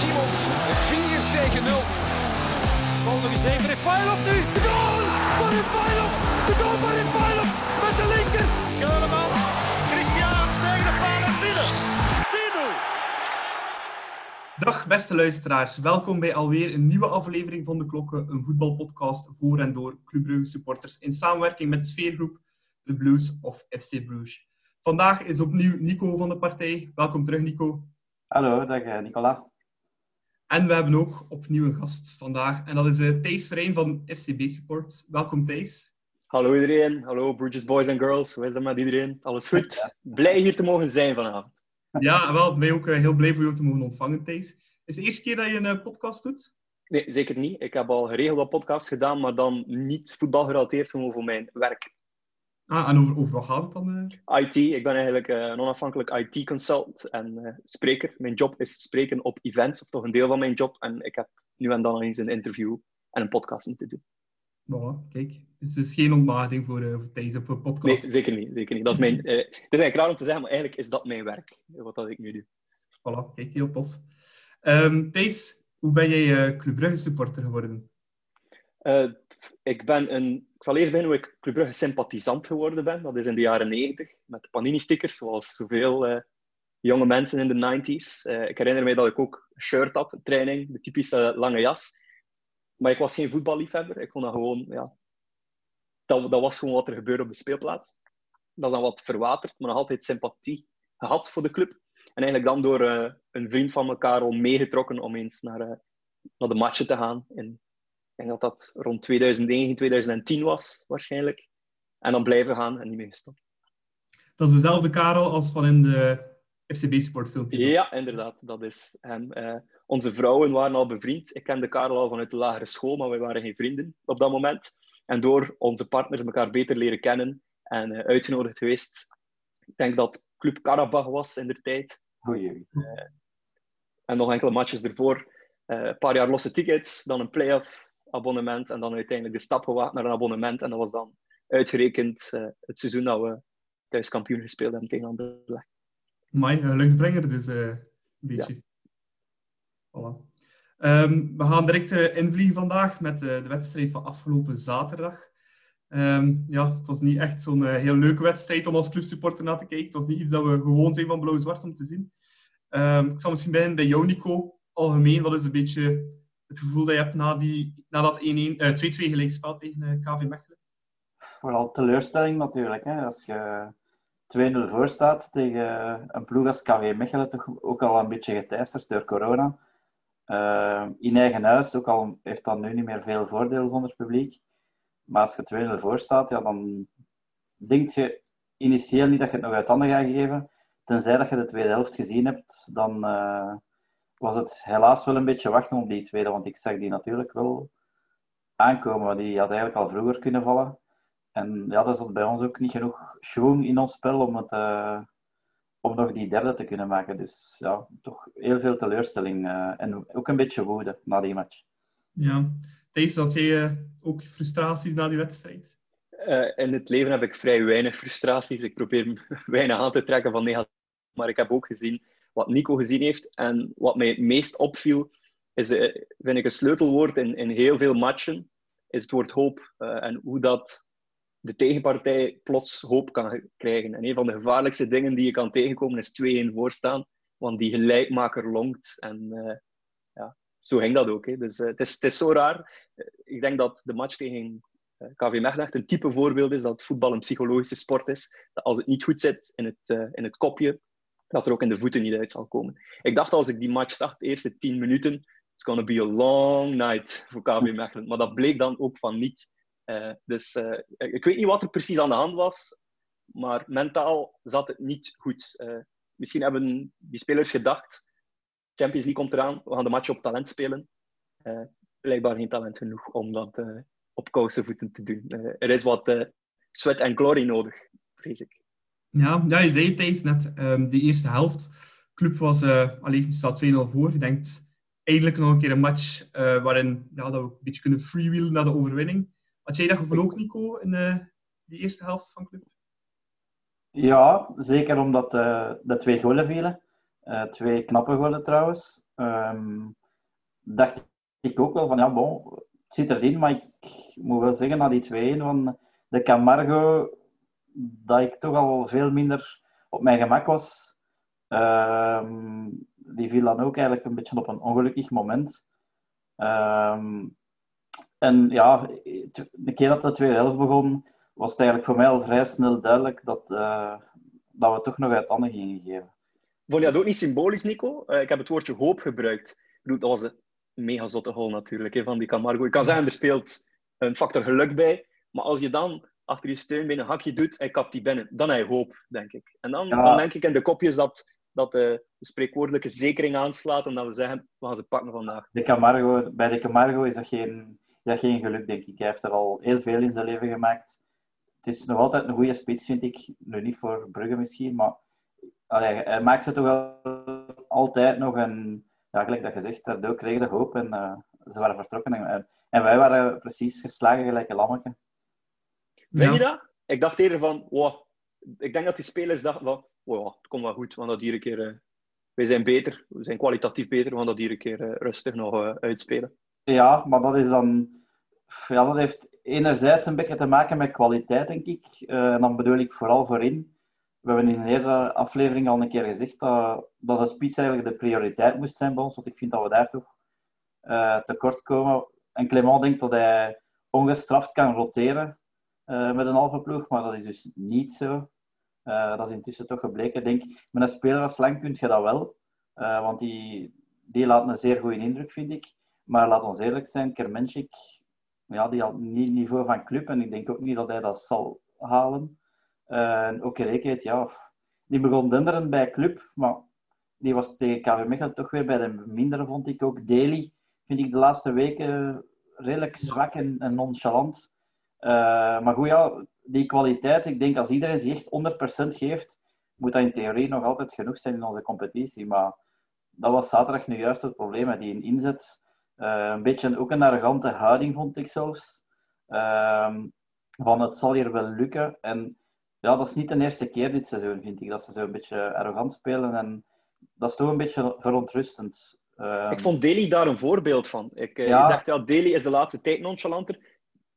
Simons. 4 tegen 0. Goal nog eens even. Refailov nu. De goal van Refailov. De goal van Refailov met de linker. Keulemans. Christian tegen de paal en binnen. 10-0. Dag beste luisteraars, welkom bij alweer een nieuwe aflevering van De Klokken, een voetbalpodcast voor en door Club Brugge supporters in samenwerking met sfeergroep The Blues of FC Bruges. Vandaag is opnieuw Nico van de partij. Welkom terug Nico. Hallo, dag eh, Nicola. En we hebben ook opnieuw een gast vandaag en dat is uh, Thijs Verijn van FCB Support. Welkom Thijs. Hallo iedereen, hallo Bruges boys en girls, hoe is dat met iedereen? Alles goed? Blij hier te mogen zijn vanavond. Ja, wel, mij ook uh, heel blij voor jou te mogen ontvangen Thijs. Is het de eerste keer dat je een uh, podcast doet? Nee, zeker niet. Ik heb al geregeld wat podcasts gedaan, maar dan niet voetbalgerelateerd, gewoon voor mijn werk. Ah, en over, over wat gaat het dan? IT, ik ben eigenlijk uh, een onafhankelijk IT-consultant en uh, spreker. Mijn job is spreken op events, of toch een deel van mijn job. En ik heb nu en dan eens een interview en een podcast moeten doen. Voilà, kijk. Dus het is geen ontmatiging voor, uh, voor Thijs op een podcast. Nee, zeker niet. Zeker niet. Dat is mijn, het is eigenlijk raar om te zeggen, maar eigenlijk is dat mijn werk, wat dat ik nu doe. Voilà, kijk, heel tof. Um, Thijs, hoe ben jij Club Brugge supporter geworden? Ik ben een ik zal eerst beginnen hoe ik Club Brugge sympathisant geworden ben. Dat is in de jaren 90 met Panini-stickers, zoals zoveel uh, jonge mensen in de 90s. Uh, ik herinner me dat ik ook een shirt had, training, de typische lange jas. Maar ik was geen voetballiefhebber. Ik vond dat gewoon, ja, dat, dat was gewoon wat er gebeurde op de speelplaats. Dat is dan wat verwaterd, maar nog altijd sympathie gehad voor de club. En eigenlijk dan door een vriend van me, Karel, meegetrokken om eens naar, naar de matchen te gaan in denk dat dat rond 2009, 2010 was, waarschijnlijk. En dan blijven gaan en niet meer gestopt. Dat is dezelfde Karel als van in de FCB sportfilmpjes? Ja, inderdaad. Dat is hem. Uh, onze vrouwen waren al bevriend. Ik kende Karel al vanuit de lagere school, maar wij waren geen vrienden op dat moment. En door onze partners elkaar beter leren kennen en uh, uitgenodigd geweest. Ik denk dat Club Karabach was in de tijd. Goeie. Uh, en nog enkele matches ervoor. een paar jaar losse tickets, dan een play-off abonnement en dan uiteindelijk de stap gewaagd naar een abonnement. En dat was dan uitgerekend uh, het seizoen dat we thuis kampioen gespeeld hebben tegen Anderlecht. Mijn geluksbrenger dus uh, een beetje. Ja. Voilà. Um, we gaan direct uh, invliegen vandaag met de wedstrijd van afgelopen zaterdag. Um, ja, het was niet echt zo'n heel leuke wedstrijd om als clubsupporter naar te kijken. Het was niet iets dat we gewoon zijn van blauw-zwart om te zien. Um, ik zal misschien beginnen bij jou, Nico. Algemeen, wat is een beetje het gevoel dat je hebt na, die, na dat 2-2 uh, gelijkspel tegen uh, KV Mechelen? Vooral teleurstelling natuurlijk. Hè? Als je 2-0 voor staat tegen een ploeg als KV Mechelen, toch ook al een beetje geteisterd door corona. Uh, in eigen huis, ook al heeft dat nu niet meer veel voordeel zonder publiek. Maar als je 2-0 voor staat, ja, dan denk je initieel niet dat je het nog uit handen gaat geven. Tenzij dat je de tweede helft gezien hebt, dan was het helaas wel een beetje wachten op die tweede, want ik zag die natuurlijk wel aankomen. Maar die had eigenlijk al vroeger kunnen vallen. En ja, dat zat bij ons ook niet genoeg schoon in ons spel om, het, uh, om nog die derde te kunnen maken. Dus ja, toch heel veel teleurstelling uh, en ook een beetje woede na die match. Ja, Thijs, had jij uh, ook frustraties na die wedstrijd? in het leven heb ik vrij weinig frustraties. Ik probeer weinig aan te trekken van negatief. Maar ik heb ook gezien wat Nico gezien heeft. En wat mij het meest opviel, is, uh, vind ik een sleutelwoord in, in heel veel matchen, is het woord hoop. Uh, en hoe dat de tegenpartij plots hoop kan krijgen. En een van de gevaarlijkste dingen die je kan tegenkomen is 2-1 voorstaan, want die gelijkmaker longt. En uh, ja, zo ging dat ook. Hè. Dus het, is, het is zo raar. ik denk dat de match tegen KV Mechelen een type voorbeeld is dat voetbal een psychologische sport is. Dat als het niet goed zit in het, in het kopje, dat er ook in de voeten niet uit zal komen. Ik dacht als ik die match zag, de eerste 10 minuten, it's gonna be a long night voor KB Mechelen. Maar dat bleek dan ook van niet. Uh, dus uh, ik weet niet wat er precies aan de hand was, maar mentaal zat het niet goed. Uh, misschien hebben die spelers gedacht, Champions League komt eraan, we gaan de match op talent spelen. blijkbaar geen talent genoeg om dat op kousenvoeten te doen. er is wat sweat en glory nodig, vrees ik. Ja, ja, je zei het net. Um, de eerste helft. club was uh, alleen staat 2-0 voor. Je denkt eigenlijk nog een keer een match uh, waarin ja, dat we een beetje kunnen freewheelen naar de overwinning. Had jij dat gevoel ook, Nico, in uh, die eerste helft van club? Ja, zeker omdat de twee golen vielen. twee knappe golen trouwens. ehm, dacht ik ook wel van, ja, bon, het zit erin, maar ik, moet wel zeggen, na die 2-1 van de Camargo, dat ik toch al veel minder op mijn gemak was. Ehm, die viel dan ook eigenlijk een beetje op een ongelukkig moment. Ehm, en ja, de keer dat de tweede helft begon, was het eigenlijk voor mij al vrij snel duidelijk dat, uh, dat we toch nog uit handen gingen geven. Vond je dat ook niet symbolisch, Nico? Uh, ik heb het woordje hoop gebruikt. Dat was een mega zotte goal natuurlijk hè, van die Camargo. Ik kan zeggen, er speelt een factor geluk bij. Maar als je dan achter je steun een hakje doet en kapt die binnen, dan heb je hoop, denk ik. En dan, dan denk ik in de kopjes dat, dat de, de spreekwoordelijke zekering aanslaat en dat we zeggen, we gaan ze pakken vandaag. De Camargo, bij de Camargo is dat geen, ja, geen geluk, denk ik. Hij heeft er al heel veel in zijn leven gemaakt. Het is nog altijd een goede spits, vind ik. Nu niet voor Brugge misschien, maar allee, hij maakt ze toch wel altijd nog een... Ja, gelijk dat gezegd, daardoor kregen ze hoop en uh, ze waren vertrokken. En, en, wij waren precies geslagen gelijk een lammetje. Vind je dat? Ik dacht eerder van, wow, ik denk dat die spelers dachten van, wow, het komt wel goed, want dat hier een keer... Uh, wij zijn beter, we zijn kwalitatief beter, we gaan dat hier een keer uh, rustig nog uitspelen. Ja, maar dat is dan... Ja, dat heeft enerzijds een beetje te maken met kwaliteit, denk ik. En dan bedoel ik vooral voorin. We hebben in een eerdere aflevering al een keer gezegd dat, dat de spits eigenlijk de prioriteit moest zijn bij ons. Want ik vind dat we daar toch tekort komen. En Clement denkt dat hij ongestraft kan roteren uh, met een halve ploeg, maar dat is dus niet zo. dat is intussen toch gebleken. Ik denk, met een speler als Lang kun je dat wel. want die, die laat een zeer goede indruk, vind ik. Maar laat ons eerlijk zijn, Kermenschik, ja, die had niet niveau van club en ik denk ook niet dat hij dat zal halen. En ook Rekeet, ja, die begon denderen bij club, maar die was tegen KV Mechelen toch weer bij de mindere, vond ik ook. Daly vind ik de laatste weken redelijk zwak en nonchalant. Uh, maar goed, ja, die kwaliteit, ik denk als iedereen zich echt 100% geeft, moet dat in theorie nog altijd genoeg zijn in onze competitie. Maar dat was zaterdag nu juist het probleem, die in inzet uh, een beetje ook een arrogante houding, vond ik zelfs. Uh, van het zal hier wel lukken. En ja, dat is niet de eerste keer dit seizoen, vind ik, dat ze zo een beetje arrogant spelen. En dat is toch een beetje verontrustend. Uh, ik vond Deli daar een voorbeeld van. Ik, ja. Je zegt, ja, Deli is de laatste tijd nonchalanter.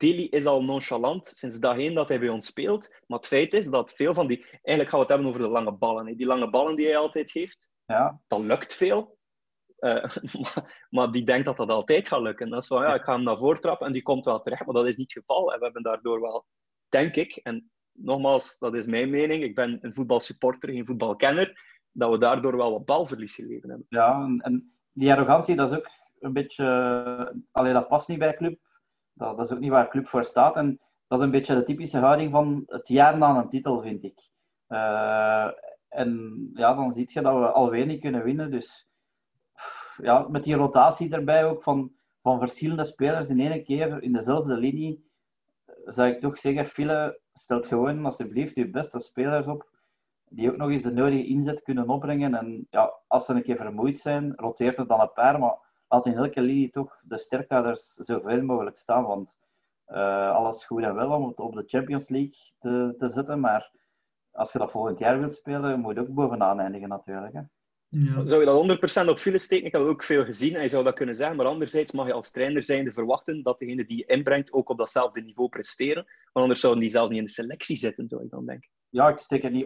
Deli is al nonchalant sinds dageen dat hij bij ons speelt. Maar het feit is dat veel van die... Eigenlijk gaan we het hebben over de lange ballen. Hè. Die lange ballen die hij altijd geeft, ja. dat lukt veel. Uh, maar, maar, die denkt dat dat altijd gaat lukken. Dat is van, ja, ik ga hem naar voren trappen en die komt wel terecht. Maar dat is niet het geval. En we hebben daardoor wel, denk ik, en nogmaals, dat is mijn mening, ik ben een voetbalsupporter, geen voetbalkenner, dat we daardoor wel wat balverlies geleden hebben. Ja, en, en die arrogantie, dat is ook een beetje... Alleen dat past niet bij club. Dat, is ook niet waar club voor staat. En dat is een beetje de typische houding van het jaar na een titel, vind ik. Uh, en ja, dan zie je dat we al weinig kunnen winnen. Dus ja, met die rotatie erbij ook van, van verschillende spelers in één keer in dezelfde linie, zou ik toch zeggen, Fille, stelt gewoon alsjeblieft je beste spelers op, die ook nog eens de nodige inzet kunnen opbrengen. En ja, als ze een keer vermoeid zijn, roteert het dan een paar, laat in elke linie toch de sterkhouders zoveel mogelijk staan, want uh, alles goed en wel om het op de Champions League te, te zetten, maar als je dat volgend jaar wilt spelen, moet je ook bovenaan eindigen natuurlijk. Hè. Ja. Zou je dat 100% op file steken? Ik heb ook veel gezien en je zou dat kunnen zeggen. Maar anderzijds mag je als trainer zijnde verwachten dat degene die je inbrengt ook op datzelfde niveau presteren. Want anders zouden die zelf niet in de selectie zitten, zou ik dan denken. Ja, ik steek er niet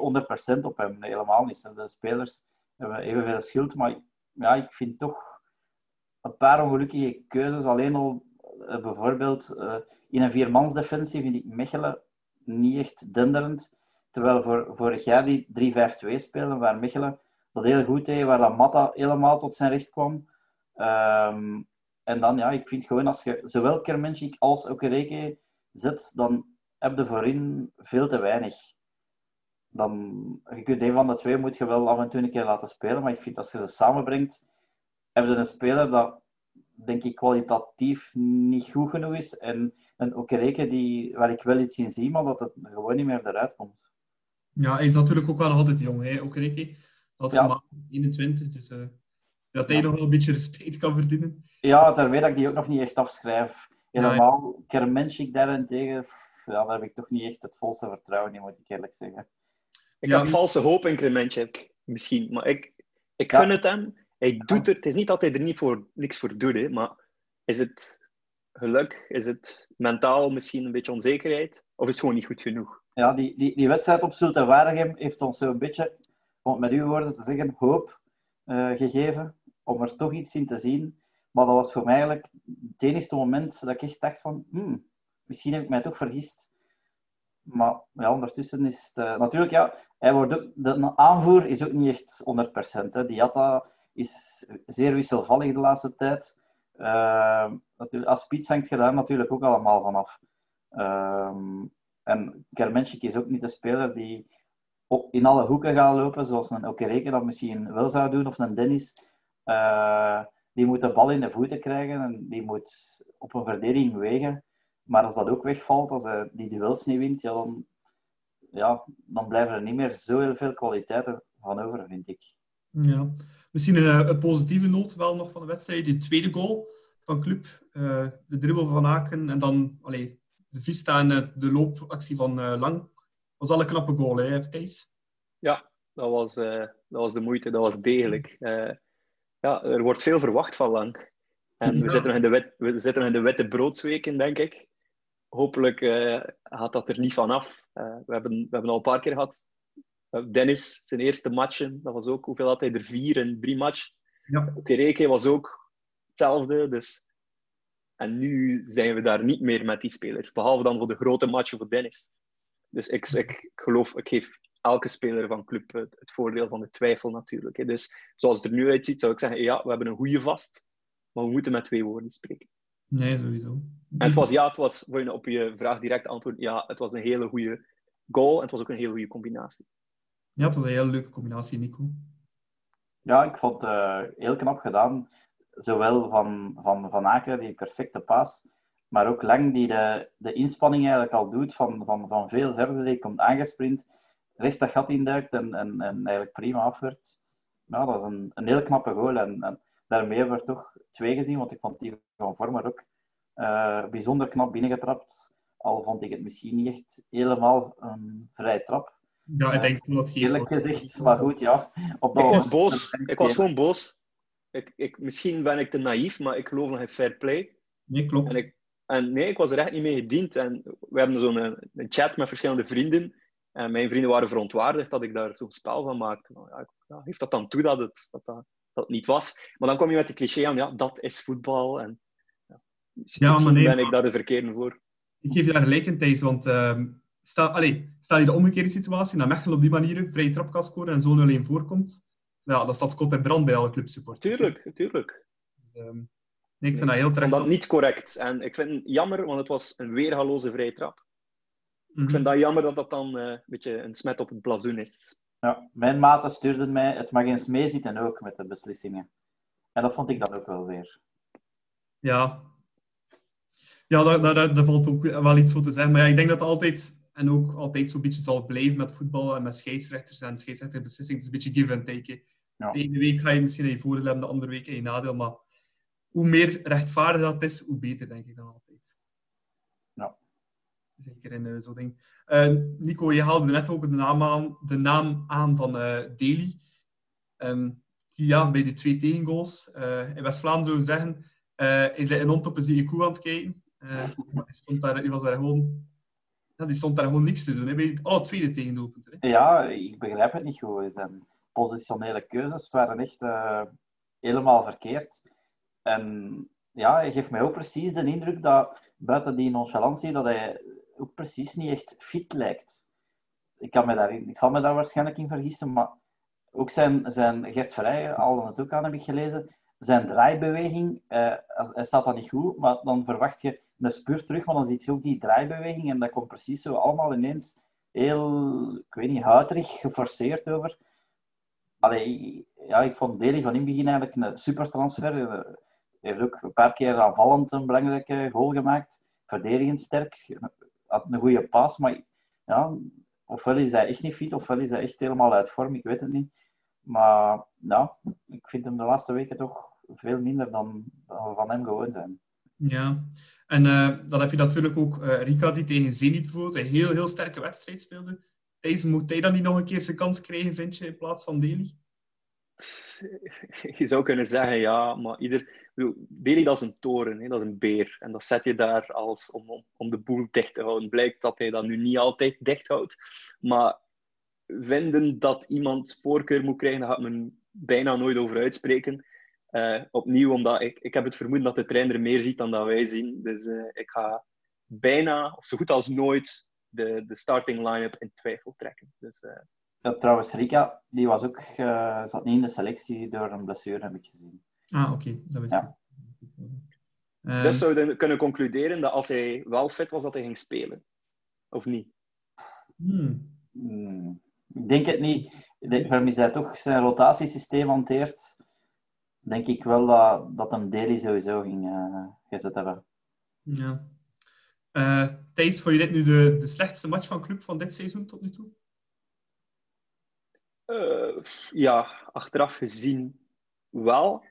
100% op hem. Nee, helemaal niet. De spelers hebben evenveel schuld. Maar ja, ik vind toch een paar ongelukkige keuzes. Alleen al uh, bijvoorbeeld uh, in een viermansdefensie vind ik Mechelen niet echt denderend. Terwijl voor, vorig jaar die 3-5-2 spelen, waar Mechelen dat heel goed deed, waar dat Matta helemaal tot zijn recht kwam. Um, en dan, ja, ik vind gewoon als je zowel Kermenschik als Okereke zet, dan heb je voorin veel te weinig. Dan, je kunt een van de twee moet je wel af en toe een keer laten spelen, maar ik vind als je ze samenbrengt, heb je een speler dat, denk ik, kwalitatief niet goed genoeg is. En een Okereke die, waar ik wel iets in zie, maar dat het gewoon niet meer eruit komt. Ja, hij is natuurlijk ook wel altijd jong, hè, Okereke. Altijd ja. maar 21, dus uh, dat hij nog wel een beetje respect kan verdienen. Ja, daar weet ik die ook nog niet echt afschrijf. Helemaal ja. Kermenschik daarentegen, ja, daar heb ik toch niet echt het volste vertrouwen in, moet ik eerlijk zeggen. Ik ja, heb valse hoop in Kermenschik, misschien. Maar ik, ik gun het hem. Hij doet er, het is niet dat hij er niet voor, niks voor doet, hè, maar is het geluk? Is het mentaal misschien een beetje onzekerheid? Of is het gewoon niet goed genoeg? Ja, die, die, die wedstrijd op Zulte Waregem heeft ons zo'n beetje, om het met uw woorden te zeggen, hoop uh, gegeven om er toch iets in te zien. Maar dat was voor mij eigenlijk het enige moment dat ik echt dacht van, hmm, misschien heb ik mij toch vergist. Maar ja, ondertussen is het... Uh, natuurlijk, ja, hij wordt ook, de aanvoer is ook niet echt 100%. Hè. Diatta is zeer wisselvallig de laatste tijd. Uh, als spits hangt je daar natuurlijk ook allemaal vanaf. Uh, en Kermenschik is ook niet de speler die op, in alle hoeken gaat lopen, zoals een Okereke dat misschien wel zou doen, of een Dennis. Uh, die moet de bal in de voeten krijgen en die moet op een verdediging wegen. Maar als dat ook wegvalt, als hij die duels niet wint, ja, dan, ja, dan blijven er niet meer zo heel veel kwaliteiten van over, vind ik. Ja, misschien een, eh, een, positieve noot wel nog van de wedstrijd. Die tweede goal van Club, uh, de dribbel van Aken en dan allee, de vista en de loopactie van uh, Lang. was al een knappe goal, hè, Thijs? Ja, dat was, dat was de moeite, dat was degelijk. ja, er wordt veel verwacht van Lang. En we, zitten nog in de wet, we zitten nog in de witte broodsweken, denk ik hopelijk gaat dat er niet vanaf. Uh, we, hebben, we hebben al een paar keer gehad. Uh, Dennis, zijn eerste matchen, dat was ook, hoeveel had hij er? Vier in drie matchen. Ja. Okereke was ook hetzelfde. Dus... En nu zijn we daar niet meer met die spelers. Behalve dan voor de grote matchen voor Dennis. Dus ik, ik geloof, ik geef elke speler van club het, het voordeel van de twijfel natuurlijk. Hè. Dus zoals het er nu uitziet, zou ik zeggen, ja, we hebben een goede vast. Maar we moeten met twee woorden spreken. Nee, sowieso. En het was, ja, het was, voor je op je vraag direct antwoord, ja, het was een hele goede goal en het was ook een hele goede combinatie. Ja, het was een hele leuke combinatie, Nico. Ja, ik vond het uh, heel knap gedaan. Zowel van Van, van Aken, die perfecte paas, maar ook Lang, die de, de inspanning eigenlijk al doet van, van, van veel verder. Die komt aangesprint, recht dat gat induikt en, en, en eigenlijk prima afwerkt. Ja, dat is een, een heel knappe goal. En, en daarmee hebben we toch twee gezien, want ik vond die van Vormer ook uh, bijzonder knap binnengetrapt. Al vond ik het misschien niet echt helemaal een vrij trap. Ja, ik denk dat Eerlijk gezegd, maar goed, ja. Op ik was boos. Ik was gewoon boos. Ik, ik, misschien ben ik te naïef, maar ik geloof nog in fair play. Nee, klopt. En, ik, en nee, ik was er echt niet mee gediend. En we hebben zo'n een, een chat met verschillende vrienden. En mijn vrienden waren verontwaardigd dat ik daar zo'n spel van maakte. Ja, ja, heeft dat dan toe dat het, dat, dat, dat niet was. Maar dan kom je met de cliché aan, ja, dat is voetbal. En, ja, misschien ja, maar nee, ben ik daar de verkeerde voor. Ik geef je daar gelijk in, Thijs. Want uh, stel, allez, stel je de omgekeerde situatie, dat Mechelen op die manier een vrije trap kan scoren en zo'n alleen voorkomt, ja, dan staat kot en brand bij alle clubsupporters. Tuurlijk, tuurlijk. Um, nee, ik vind dat heel terecht. Dat niet correct. En ik vind het jammer, want het was een weergaloze vrije trap. Ik vind mhm. dat jammer dat dat dan uh, een beetje een smet op het blazoen is. Ja, mijn maten stuurden mij, het mag eens meezitten ook met de beslissingen. En dat vond ik dan ook wel weer. Ja, ja daar, daar, daar valt ook wel iets voor te zeggen. Maar ja, ik denk dat het altijd, en ook altijd zo'n beetje zal blijven met voetbal en met scheidsrechters en scheidsrechterbeslissingen. Het is een beetje give and take. Ja. De ene week ga je misschien je voordeel hebben, de andere week je nadeel. Maar hoe meer rechtvaardig dat is, hoe beter, denk ik dan altijd. Zeker in uh, zo'n ding. Uh, Nico, je haalde net ook de naam aan, de naam aan van uh, Daly. Um, die ja, bij de twee tegengoals in West-Vlaanderen zeggen, is hij een hond op een koe aan het kijken. die, stond daar, die, was daar gewoon, ja, die stond daar gewoon niks te doen, hè, bij alle tweede tegendoelpunten. Ja, ik begrijp het niet goed. Zijn positionele keuzes waren echt helemaal verkeerd. En ja, hij geeft mij ook precies de indruk dat buiten die nonchalantie, dat hij ook precies niet echt fit lijkt. Ik, kan me daar, ik zal me daar waarschijnlijk in vergissen, maar ook zijn, zijn Gert Verrijen, al het ook aan heb ik gelezen, zijn draaibeweging, eh, hij staat dan niet goed, maar dan verwacht je een spurt terug, maar dan ziet je ook die draaibeweging en dat komt precies zo allemaal ineens heel, ik weet niet, huiterig, geforceerd over. Allee, ja, ik vond Deli van in het begin eigenlijk een super transfer. Hij heeft ook een paar keer aanvallend een belangrijke goal gemaakt. Verdedigend sterk had een goede pas, maar ja, ofwel is hij echt niet fit, ofwel is hij echt helemaal uit vorm, ik weet het niet. Maar ja, ik vind hem de laatste weken toch veel minder dan, dan we van hem gewoon zijn. Ja, en uh, dan heb je natuurlijk ook uh, Rika die tegen Zenit bijvoorbeeld een heel, heel sterke wedstrijd speelde. Deze, moet hij dan niet nog een keer zijn kans krijgen, vind je, in plaats van Deli? je zou kunnen zeggen, ja, maar ieder... Bailey, dat is een toren, hè, dat is een beer. En dat zet je daar als, om, om, om de boel dicht te houden. Blijkt dat hij dat nu niet altijd dicht houdt. Maar vinden dat iemand voorkeur moet krijgen, daar gaat men bijna nooit over uitspreken. Uh, opnieuw, omdat ik, ik heb het vermoeden dat de trainer meer ziet dan dat wij zien. Dus uh, ik ga bijna, of zo goed als nooit, de, de starting line-up in twijfel trekken. Dus, uh... ja, trouwens, Rika, die was ook, zat niet in de selectie door een blessure, heb ik gezien. Ah, oké. Okay. Dat wist ja. ik. Um... Dus zouden we kunnen concluderen dat als hij wel fit was, dat hij ging spelen? Of niet? Hmm. Hmm. Ik denk het niet. Waarom is hij toch zijn rotatiesysteem hanteert, denk ik wel dat, dat hem Daly sowieso ging uh, gezet hebben. Ja. Uh, Thijs, vond je dit nu de, de slechtste match van club van dit seizoen tot nu toe? Uh, ja, achteraf gezien wel.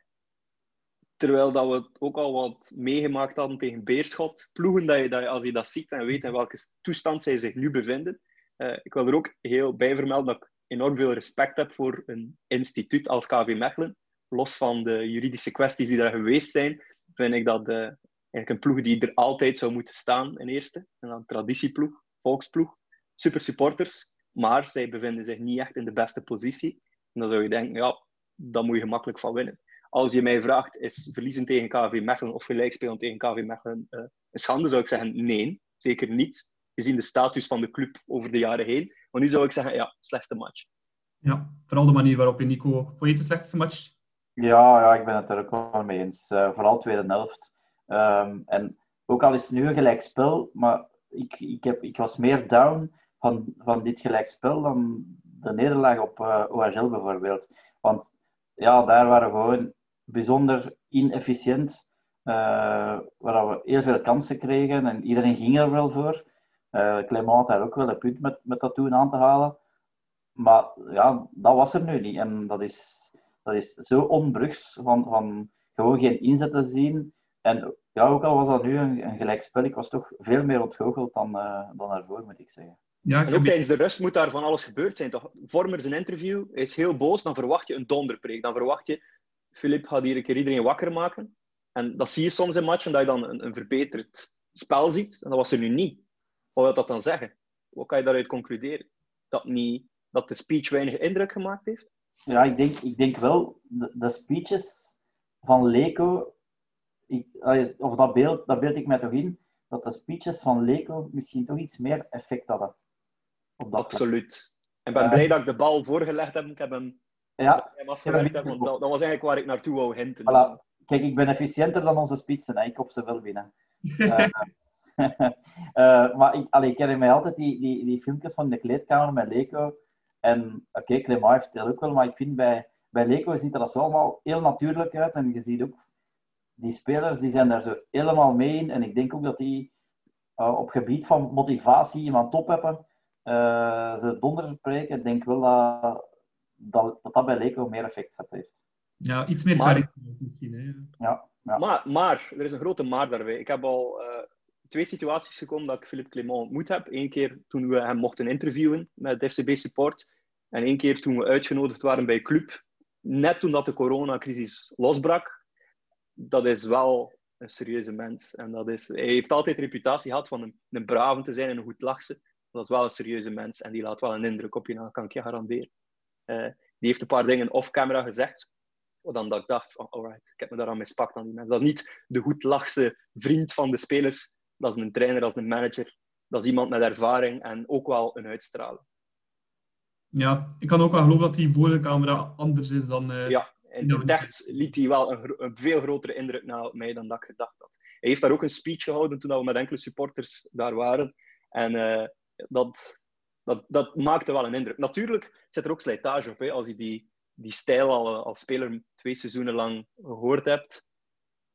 Terwijl dat we het ook al wat meegemaakt hadden tegen Beerschot. Ploegen dat je, dat je, als je dat ziet en weet in welke toestand zij zich nu bevinden. Uh, ik wil er ook heel bij vermelden dat ik enorm veel respect heb voor een instituut als KV Mechelen. Los van de juridische kwesties die daar geweest zijn, vind ik dat uh, eigenlijk een ploeg die er altijd zou moeten staan in eerste. En dan traditieploeg, volksploeg, super supporters. Maar zij bevinden zich niet echt in de beste positie. En dan zou je denken, ja, daar moet je gemakkelijk van winnen. Als je mij vraagt, is verliezen tegen KV Mechelen of gelijk spelen tegen KV Mechelen uh, een schande, zou ik zeggen nee, zeker niet. Gezien de status van de club over de jaren heen. Maar nu zou ik zeggen, ja, slechtste match. Ja, vooral de manier waarop je Nico... Vond je het de slechtste match? Ja, ja ik ben het er ook wel mee eens. Uh, vooral tweede helft. Um, en ook al is het nu een gelijkspel, maar ik, ik, heb, ik was meer down van, van dit gelijkspel dan de nederlaag op uh, eh, bijvoorbeeld. Want ja, daar waren we gewoon bijzonder inefficiënt. Uh, waar we heel veel kansen kregen en iedereen ging er wel voor. Uh, Clement had ook wel een punt met, met dat toen aan te halen. Maar ja, dat was er nu niet. En dat is, dat is zo onbrugs van, van gewoon geen inzet te zien. En ja, ook al was dat nu een, een gelijkspel, ik was toch veel meer ontgoocheld dan, uh, dan daarvoor, moet ik zeggen. Ja, en ook tijdens de rust moet daar van alles gebeurd zijn. Toch? Vormer zijn interview is heel boos, dan verwacht je een donderpreek. Dan verwacht je, Filip gaat hier een keer iedereen wakker maken. En dat zie je soms in matchen, dat je dan een, een verbeterd spel ziet. En dat was er nu niet. Wat wil dat dan zeggen? Wat kan je daaruit concluderen? Dat, niet, dat de speech weinig indruk gemaakt heeft? Ja, ik denk, ik denk wel, de, de speeches van Leco, ik, of dat beeld, dat beeld ik mij toch in, dat de speeches van Leco misschien toch iets meer effect hadden. Op dat Absoluut. En ik ben blij dat ik de bal voorgelegd heb. Ik heb hem, ja, hem afgewerkt, heb, want dat, dat, was eigenlijk waar ik naartoe wou hinten. Voilà. Kijk, ik ben efficiënter dan onze spitsen. Ik op ze wel binnen. uh, uh, maar ik, allee, ik herinner mij altijd die, die, die filmpjes van de kleedkamer met Leco. En oké, okay, Clément heeft het ook wel, maar ik vind bij, bij Leco ziet er dat zo allemaal heel natuurlijk uit. En je ziet ook, die spelers die zijn daar zo helemaal mee in. En ik denk ook dat die uh, op gebied van motivatie iemand top hebben. Uh, ze donder spreken, ik denk wel dat dat, dat, dat bij Leco meer effect heeft. Ja, iets meer charisma misschien. Hè? Ja, ja. Maar, maar, er is een grote maar daarbij. Ik heb al uh, twee situaties gekomen dat ik Philippe Clement ontmoet heb. Eén keer toen we hem mochten interviewen met FCB Support. En één keer toen we uitgenodigd waren bij Club. Net toen dat de coronacrisis losbrak. Dat is wel een serieuze mens. En dat is, hij heeft altijd reputatie gehad van een, een brave te zijn en een goed lachse. Dat is wel een serieuze mens. En die laat wel een indruk op je, dat kan ik je garanderen. Uh, die heeft een paar dingen off-camera gezegd dan dat ik dacht van, alright, ik heb me daaraan mispakt aan die mensen. Dat is niet de goed lachse vriend van de spelers. Dat is een trainer, dat is een manager. Dat is iemand met ervaring en ook wel een uitstraling. Ja, ik kan ook wel geloven dat die voor de camera anders is dan... Uh, ja, in het echt liet hij wel een, een, veel grotere indruk na op mij dan dat ik gedacht had. Hij heeft daar ook een speech gehouden toen we met enkele supporters daar waren. En uh, dat, dat, dat maakte wel een indruk. Natuurlijk zit er ook slijtage op, hè, als je die die stijl al eh, als speler twee seizoenen lang gehoord hebt,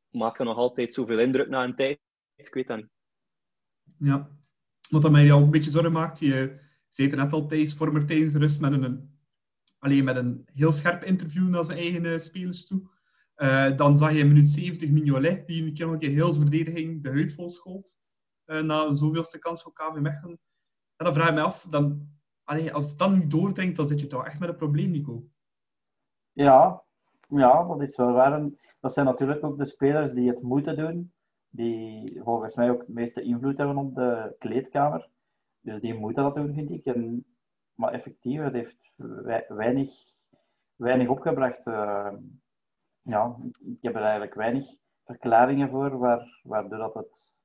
maakt er nog altijd zoveel indruk na een tijd. Ik weet dat niet. Ja, wat dat mij al een beetje zorgen maakt, je zei het net al, Thijs Vormer tijdens de rust met een, alleen met een heel scherp interview naar zijn eigen uh, spelers toe. Uh, dan zag je in minuut 70 Mignolet, die een keer nog een keer heel zijn verdediging de huid vol schoot. Uh, na zoveelste kans voor KV Mechelen. En dan vraag ik me af, dan, allee, als het dan niet doordringt, dan zit je toch echt met een probleem, Nico? Ja, ja, dat is wel waar. Dat zijn natuurlijk ook de spelers die het moeten doen, die volgens mij ook het meeste invloed hebben op de kleedkamer. Dus die moeten dat doen, vind ik. En, maar effectief, het heeft weinig, weinig opgebracht. Uh, ja, ik heb er eigenlijk weinig verklaringen voor waar, waardoor dat het,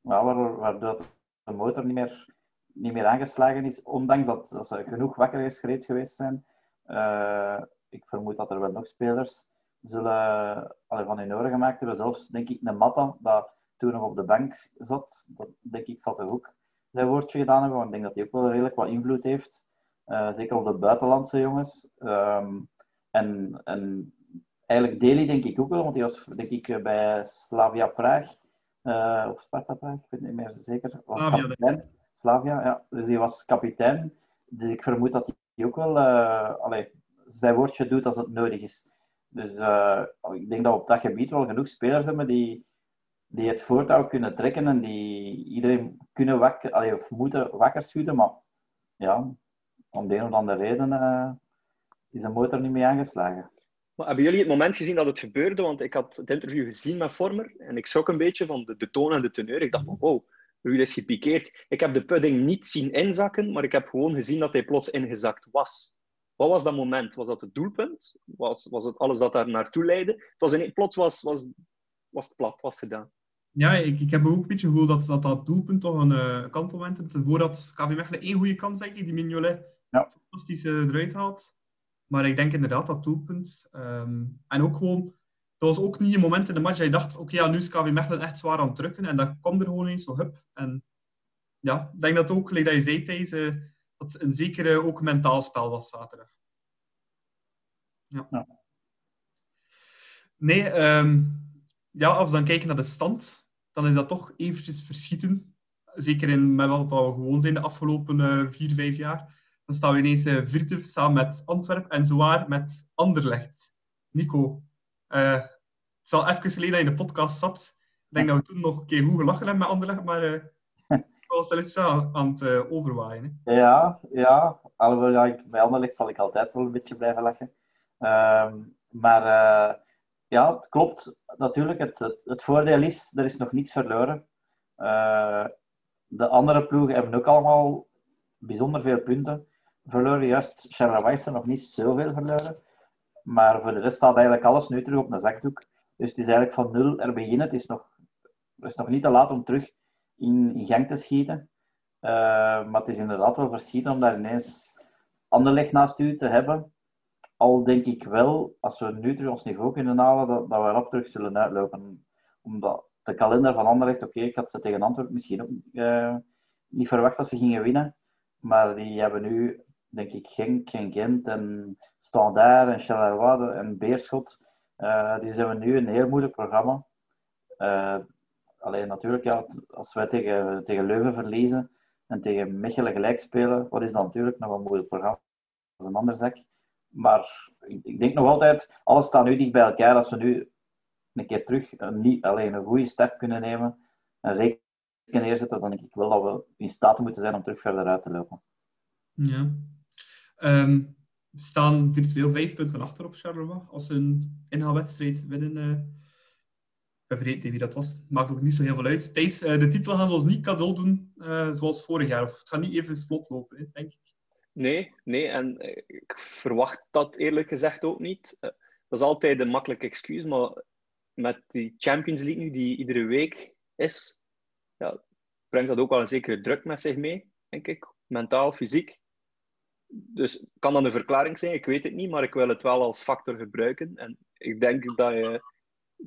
ja, waardoor, de motor niet meer, niet meer aangeslagen is, ondanks dat, dat ze genoeg wakker geschreven geweest zijn. Uh, ik vermoed dat er wel nog spelers zullen allee, van hun oren gemaakt hebben. Zelfs, denk ik, een Matta, dat toen nog op de bank zat, dat denk ik, zal toch ook zijn woordje gedaan hebben. Want ik denk dat hij ook wel redelijk wat invloed heeft. Uh, zeker op de buitenlandse jongens. Um, en, en eigenlijk Deli denk ik ook wel, want hij was denk ik bij Slavia Praag. Uh, of Sparta Praag, ik weet niet meer zeker. Was Slavia, kapitein. Slavia, ja. Dus hij was kapitein. Dus ik vermoed dat hij ook wel uh, allee, zijn woordje doet als het nodig is. Dus uh, ik denk dat we op dat gebied wel genoeg spelers hebben die, die het voortouw kunnen trekken en die iedereen kunnen wakker, of moeten wakker schudden. Maar ja, om de een of andere reden uh, is de motor niet mee aangeslagen. Maar hebben jullie het moment gezien dat het gebeurde? Want ik had het interview gezien met Vormer en ik schrok een beetje van de, de toon en de teneur. Ik dacht van, wow, Ruud is gepikeerd. Ik heb de pudding niet zien inzakken, maar ik heb gewoon gezien dat hij plots ingezakt was. Wat was dat moment? Was dat het doelpunt? Was, was het alles dat daar naartoe leidde? Het was in, plots was, was, was het plat, was gedaan. Ja, ik, ik heb ook een beetje het gevoel dat dat, dat doelpunt toch een uh, kantmoment is. Voordat KV Mechelen één goede kans, denk ik, die Mignolet ja. fantastisch uh, eruit haalt. Maar ik denk inderdaad dat doelpunt. Um, en ook gewoon, dat was ook niet een moment in de match dat je dacht, oké, ja, nu is KV Mechelen echt zwaar aan het drukken. En dat kwam er gewoon eens zo, hup. En ja, ik denk dat ook, like dat je zei, Thijs, uh, dat een zekere ook mentaal spel was zaterdag. Ja. ja. Nee, um, ja, als we dan kijken naar de stand, dan is dat toch eventjes verschieten. Zeker in, met wat we gewoon zijn de afgelopen uh, vier, vijf jaar. Dan staan we ineens uh, vierde samen met Antwerpen en zowaar met Anderlecht. Nico, uh, het is al even geleden dat je in de podcast zat. Ik denk dat we toen nog een keer goed gelachen hebben met Anderlecht, maar ik was stilletjes aan, aan het uh, overwaaien. Hè. Ja, ja. Alhoewel, ja, bij Anderlecht zal ik altijd wel een beetje blijven lachen. Uh, maar uh, ja, het klopt natuurlijk. Het, het, voordeel is, er is nog niets verloren. Uh, de andere ploegen hebben ook allemaal bijzonder veel punten verloren. Juist Charleroi heeft er nog niet zoveel verloren. Maar voor de rest staat eigenlijk alles nu terug op een zakdoek. Dus het is eigenlijk van nul er beginnen. Het is nog, het is nog niet te laat om terug in, gang te schieten. Uh, maar het is inderdaad wel verschieten om daar ineens Anderlecht naast u te hebben. Al denk ik wel, als we nu terug ons niveau kunnen halen, dat, dat we erop terug zullen uitlopen. Omdat de kalender van Anderlecht, oké, ik had ze tegen Antwerpen misschien ook uh, niet verwacht dat ze gingen winnen. Maar die hebben nu, denk ik, Genk en Gent en Standaard en Charleroi en Beerschot. Uh, die hebben nu een heel moeilijk programma. Alleen natuurlijk, ja, als wij tegen, tegen Leuven verliezen en tegen Mechelen gelijk spelen, wat is dan natuurlijk nog een moeilijk programma. Dat is een ander zak. Maar ik, denk nog altijd, alles staat nu dicht bij elkaar. Als we nu een keer terug een, niet, alleen een goede start kunnen nemen en rekening neerzetten, dan denk ik wel dat we in staat moeten zijn om terug verder uit te lopen. Ja. Um, we staan virtueel vijf punten achter op Charleroi. Als ze een inhaalwedstrijd winnen... Ik ben vergeten wie dat was. Maakt ook niet zo heel veel uit. Thijs, uh, de titel gaan we ons niet cadeau doen uh, zoals vorig jaar. Of het gaat niet even vlot lopen, hè, denk ik. Nee, nee, en ik verwacht dat eerlijk gezegd ook niet. Dat is altijd een makkelijk excuus, maar met die Champions League nu, die iedere week is, ja, brengt dat ook wel een zekere druk met zich mee, denk ik. Mentaal, fysiek. Dus kan dat een verklaring zijn? Ik weet het niet, maar ik wil het wel als factor gebruiken. En ik denk dat je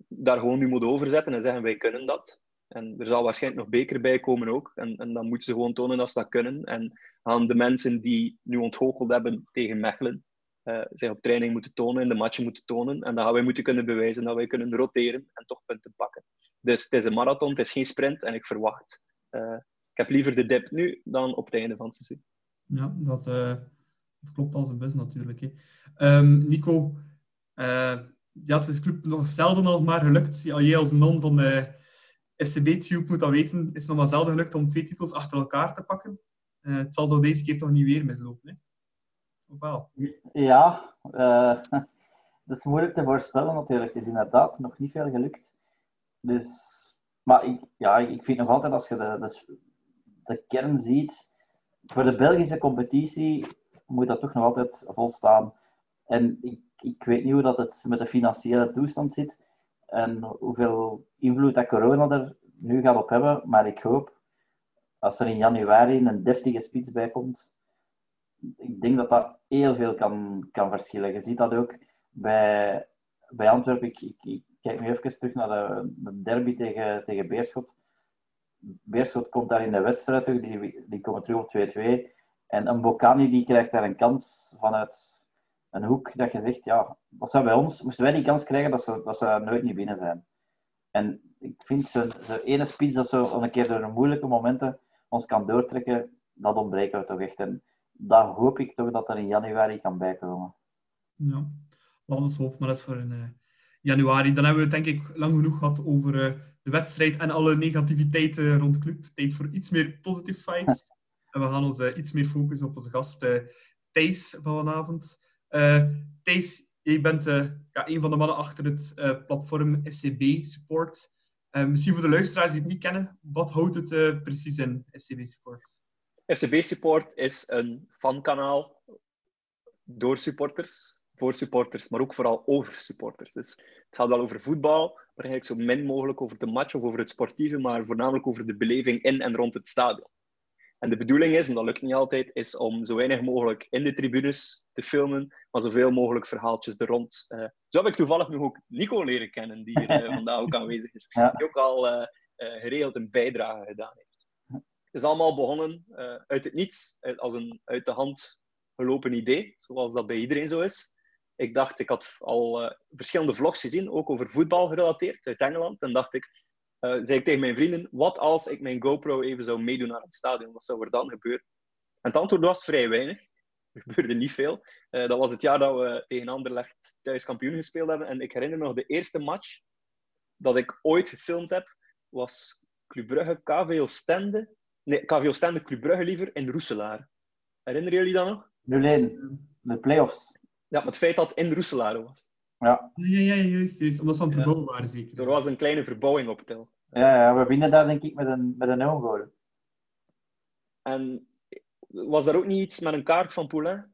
daar gewoon nu moet overzetten en zeggen: wij kunnen dat. En er zal waarschijnlijk nog beker bij komen ook. En, en dan moeten ze gewoon tonen dat ze dat kunnen. En aan de mensen die nu ontgoocheld hebben tegen Mechelen, uh, zich op training moeten tonen, in de matchen moeten tonen. En dan gaan wij moeten kunnen bewijzen dat wij kunnen roteren en toch punten pakken. Dus het is een marathon, het is geen sprint. En ik verwacht, uh, ik heb liever de dip nu dan op het einde van het seizoen. Ja, dat, uh, dat klopt als een bus natuurlijk. Hè. Um, Nico, ja, het is club nog zelden nog maar gelukt. Ja, jij als man van de FCB Tube moet dat weten, is nog maar zelden gelukt om twee titels achter elkaar te pakken. Uh, het zal toch deze keer toch niet weer mislopen, hè? Of wel? Ja, uh, dat is moeilijk te voorspellen natuurlijk. Het is inderdaad nog niet veel gelukt. Dus, maar ik, ja, ik vind nog altijd, als je de, de, de kern ziet, voor de Belgische competitie moet dat toch nog altijd volstaan. En ik, ik weet niet hoe dat het met de financiële toestand zit en hoeveel invloed dat corona er nu gaat op hebben. Maar ik hoop, als er in januari een deftige spits bij komt, ik denk dat dat heel veel kan, kan verschillen. Je ziet dat ook bij, bij Antwerpen. Ik, ik, kijk nu even terug naar de, de, derby tegen, tegen Beerschot. Beerschot komt daar in de wedstrijd terug, die, die komen terug op 2-2. En een Bocani die krijgt daar een kans vanuit een hoek dat je zegt, ja, dat zou bij ons, moesten wij die kans krijgen, dat ze, dat ze nooit niet binnen zijn. En ik vind zo'n ene spits dat zo een keer door moeilijke momenten ons kan doortrekken, dat ontbreken we toch echt. En dat hoop ik toch dat er in januari kan bijkomen. Ja, laten we hopen maar eens voor in uh, januari. Dan hebben we het denk ik lang genoeg gehad over uh, de wedstrijd en alle negativiteiten rond de club. Tijd voor iets meer positive vibes. en we gaan ons uh, iets meer focussen op onze gast Thijs van vanavond. Thijs, je bent ja, een van de mannen achter het platform FCB Support. misschien voor de luisteraars die het niet kennen, wat houdt het precies in, FCB Support? FCB Support is een fankanaal door supporters, voor supporters, maar ook vooral over supporters. Dus het gaat wel over voetbal, maar eigenlijk zo min mogelijk over de match of over het sportieve, maar voornamelijk over de beleving in en rond het stadion. En de bedoeling is, en dat lukt niet altijd, is om zo weinig mogelijk in de tribunes te filmen, maar zoveel mogelijk verhaaltjes er rond. Uh, zo heb ik toevallig nog ook Nico leren kennen, die hier uh, vandaag ook aanwezig is. Ja. Die ook al uh, geregeld een bijdrage gedaan heeft is allemaal begonnen uit het niets, als een uit de hand gelopen idee, zoals dat bij iedereen zo is. Ik dacht, ik had al verschillende vlogs gezien, ook over voetbal gerelateerd, uit Engeland. En dacht ik, zei ik tegen mijn vrienden, wat als ik mijn GoPro even zou meedoen naar het stadion? Wat zou er dan gebeuren? En het antwoord was vrij weinig. Er gebeurde niet veel. dat was het jaar dat we tegen Anderlecht thuis kampioen gespeeld hebben. En ik herinner me nog de eerste match dat ik ooit gefilmd heb, was Club Brugge KV Oostende Nee, KVO Stende Club Brugge liever in Roeselaar. Herinneren jullie dat nog? 0-1, de play-offs. Ja, maar het feit dat het in Roeselaar was. Ja. Ja, ja, juist, juist. Omdat ze aan het verbouwen waren, zeker. Er was een kleine verbouwing op tel. Ja, ja, we winnen daar denk ik met een, met een goal. En was er ook niet iets met een kaart van Poulain?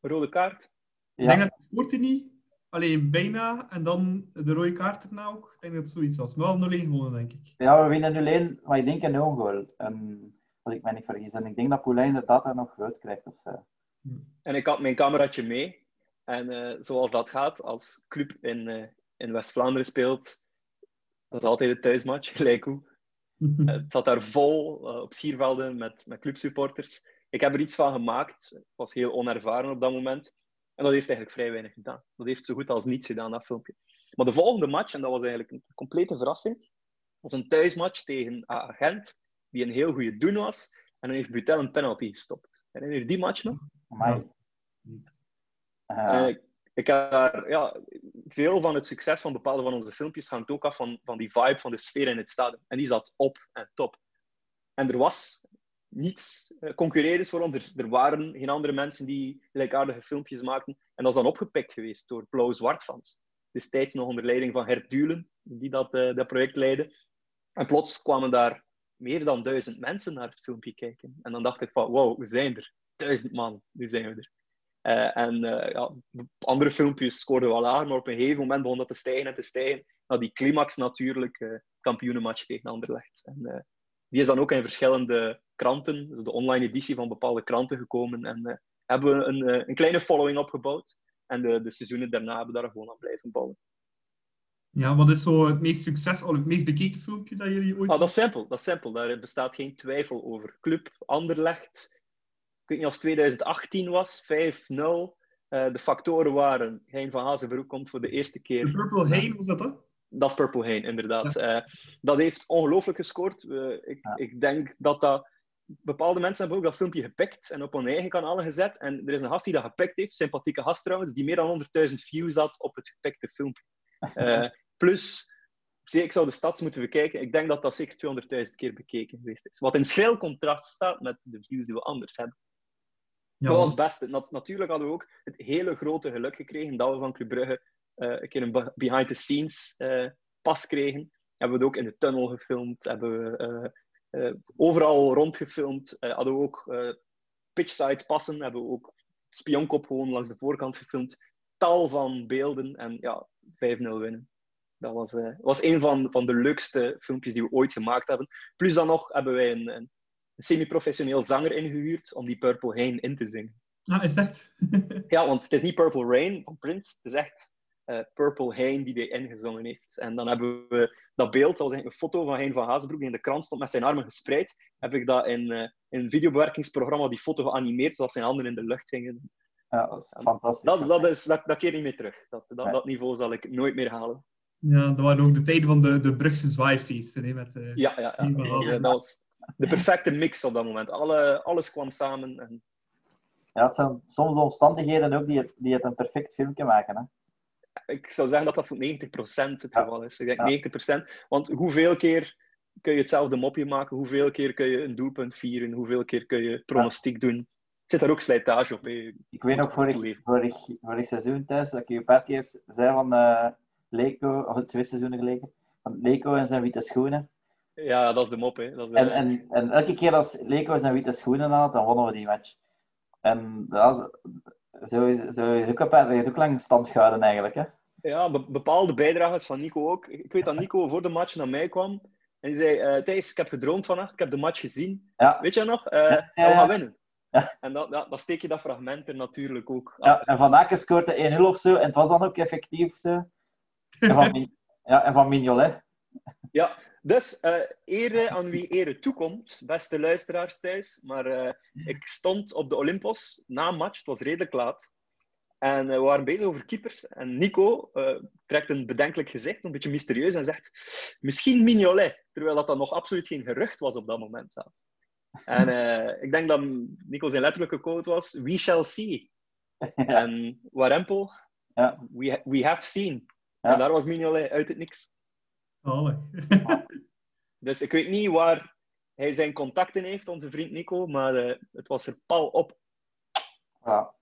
Een rode kaart? Ja. Ik denk dat scoort hij niet. Alleen bijna. En dan de rode kaart erna ook. Ik denk dat het zoiets was. Maar wel 0-1 gewonnen, denk ik. Ja, we winnen 0-1. Maar ik denk een no-goal. als ik mij niet vergis. En ik denk dat Poulain inderdaad daar nog groot krijgt. Of zo. En ik had mijn cameraatje mee. En uh, zoals dat gaat, als club in, uh, in West-Vlaanderen speelt, dat is altijd de thuismatch, gelijk hoe. het zat daar vol uh, op schiervelden met, met clubsupporters. Ik heb er iets van gemaakt. Ik was heel onervaren op dat moment. En dat heeft eigenlijk vrij weinig gedaan. Dat heeft zo goed als niets gedaan, dat filmpje. Maar de volgende match, en dat was eigenlijk een complete verrassing, was een thuismatch tegen Agent, die een heel goede doen was. En dan heeft Butel een penalty gestopt. Herinner je die match nog? Uh, ik, heb daar, ja, veel van het succes van bepaalde van onze filmpjes hangt ook af van, van die vibe, van de sfeer in het stadion. En die zat op en top. En er was niets uh, concurreren voor ons. Er, waren geen andere mensen die gelijkaardige filmpjes maakten. En dat is dan opgepikt geweest door blauw-zwart fans. Destijds nog onder leiding van Gert Dulen, die dat, uh, dat project leidde. En plots kwamen daar meer dan duizend mensen naar het filmpje kijken. En dan dacht ik van, wow, we zijn er. Duizend man, nu zijn we er. Uh, en ja, andere filmpjes scoorden wel aan, maar op een gegeven moment begon dat te stijgen en te stijgen. Nou, die climax natuurlijk, kampioenenmatch tegen Anderlecht. En die is dan ook in verschillende kranten, dus de online editie van bepaalde kranten gekomen. En uh, hebben we een, uh, een, kleine following opgebouwd. En de, de seizoenen daarna hebben we daar gewoon aan blijven bouwen. Ja, wat is zo het meest succesvol, het meest bekeken filmpje dat jullie ooit... Ah, dat is simpel, dat is simpel. Daar bestaat geen twijfel over. Club Anderlecht, weet niet als 2018 was, 5-0. Uh, de factoren waren, Hein van Hazenbroek komt voor de eerste keer... De Purple Hein, was dat hè? Dat is Purple Hein, inderdaad. Ja. Uh, dat heeft ongelooflijk gescoord. Uh, ik, ja. ik, denk dat dat... Bepaalde mensen hebben ook dat filmpje gepikt en op hun eigen kanalen gezet. En er is een gast die dat gepikt heeft, sympathieke gast trouwens, die meer dan 100.000 views had op het gepikte filmpje. Uh, plus, ik zou de stads moeten bekijken. Ik denk dat dat zeker 200.000 keer bekeken geweest is. Wat in schil contrast staat met de views die we anders hebben. Ja, Dat was het beste. Nat- natuurlijk hadden we ook het hele grote geluk gekregen dat we van Club Brugge eh, een keer een be- behind-the-scenes eh, pas kregen. Hebben we het ook in de tunnel gefilmd, hebben we eh, overal rondgefilmd. Hadden we ook pitchside passen, hebben we ook spionkop gewoon langs de voorkant gefilmd. Tal van beelden en ja, 5-0 winnen. Dat was, was een van, van de leukste filmpjes die we ooit gemaakt hebben. Plus dan nog hebben wij een, een semi-professioneel zanger ingehuurd om die Purple Hain in te zingen. Ah, is echt? Ja, want het is niet Purple Rain van Prince, het is echt eh, Purple Hain die hij ingezongen heeft. En dan hebben we dat beeld, dat was eigenlijk een foto van Hein van Hazenbroek die in de krant stond met zijn armen gespreid. Heb ik dat in, eh, in een videobewerkingsprogramma die foto geanimeerd, zodat zijn handen in de lucht hingen. Ja, dat is fantastisch. Dat, dat, is, dat, dat keer niet meer terug. Dat, dat, dat niveau zal ik nooit meer halen. Ja, dat waren ook de tijden van de, de Brugse zwaaifeesten. Hè, met, eh, Ja, ja, ja. Dat Hazenbroek. dat was de perfecte mix op dat moment. Alle, alles kwam samen. En Ja, het zijn soms de omstandigheden ook die het, die het een perfect filmpje maken. Hè? ik zou zeggen dat dat voor 90% het geval is. Ik denk Ja. 90%. Want hoeveel keer kun je hetzelfde mopje maken? Hoeveel keer kun je een doelpunt vieren? Hoeveel keer kun je pronostiek doen? Zit daar ook slijtage op? hè? Ik weet nog vorig, vorig, vorig seizoen thuis dat ik je een paar keer zei van eh Leko, of twee seizoenen geleden, van Leko en zijn witte schoenen. Ja, dat is de mop. Hè. Dat is, En, en, en elke keer als Leko zijn witte schoenen had, dan wonnen we die match. En ja, zo is, zo is ook een paar, dat heeft ook lang stand gehouden eigenlijk. Hè? Ja, be- bepaalde bijdragers van Nico ook. Ik weet dat Nico voor de match naar mij kwam. En die zei, eh Thijs, ik heb gedroomd vannacht. Ik heb de match gezien. Ja, Weet je nog? Ja, We gaan winnen. Ja. En dat, dat, dan steek je dat fragment er natuurlijk ook ja, en Van Aken scoorde 1-0 of zo, en het was dan ook effectief zo. En van, ja, en van Mignolet. Ja, dus eh ere aan wie ere toekomt, beste luisteraars thuis. Maar eh, ik stond op de Olympos na een match, het was redelijk laat. En eh, we waren bezig over keepers. En Nico trekt een bedenkelijk gezicht, een beetje mysterieus, en zegt: Misschien Mignolet. Terwijl dat dan nog absoluut geen gerucht was op dat moment zelfs. En ik denk dat Nico zijn letterlijke quote was: We shall see. En Warempel, Ja. we, ha- we have seen. Ja. En daar was Mignolet uit het niks. Zalig. Dus ik weet niet waar hij zijn contacten heeft, onze vriend Nico, maar eh, het was er pal op. Ja.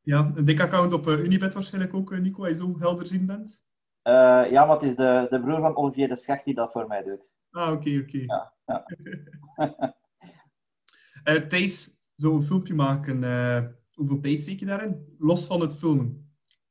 ja, een dik account op eh, Unibet waarschijnlijk ook, eh, Nico, als je zo helderziend bent. Eh, ja, maar het is de, de broer van Olivier de Schacht die dat voor mij doet. Ah, oké, oké. Ja, ja. Eh, Thijs, zo'n filmpje maken, eh, hoeveel tijd steek je daarin? Los van het filmen.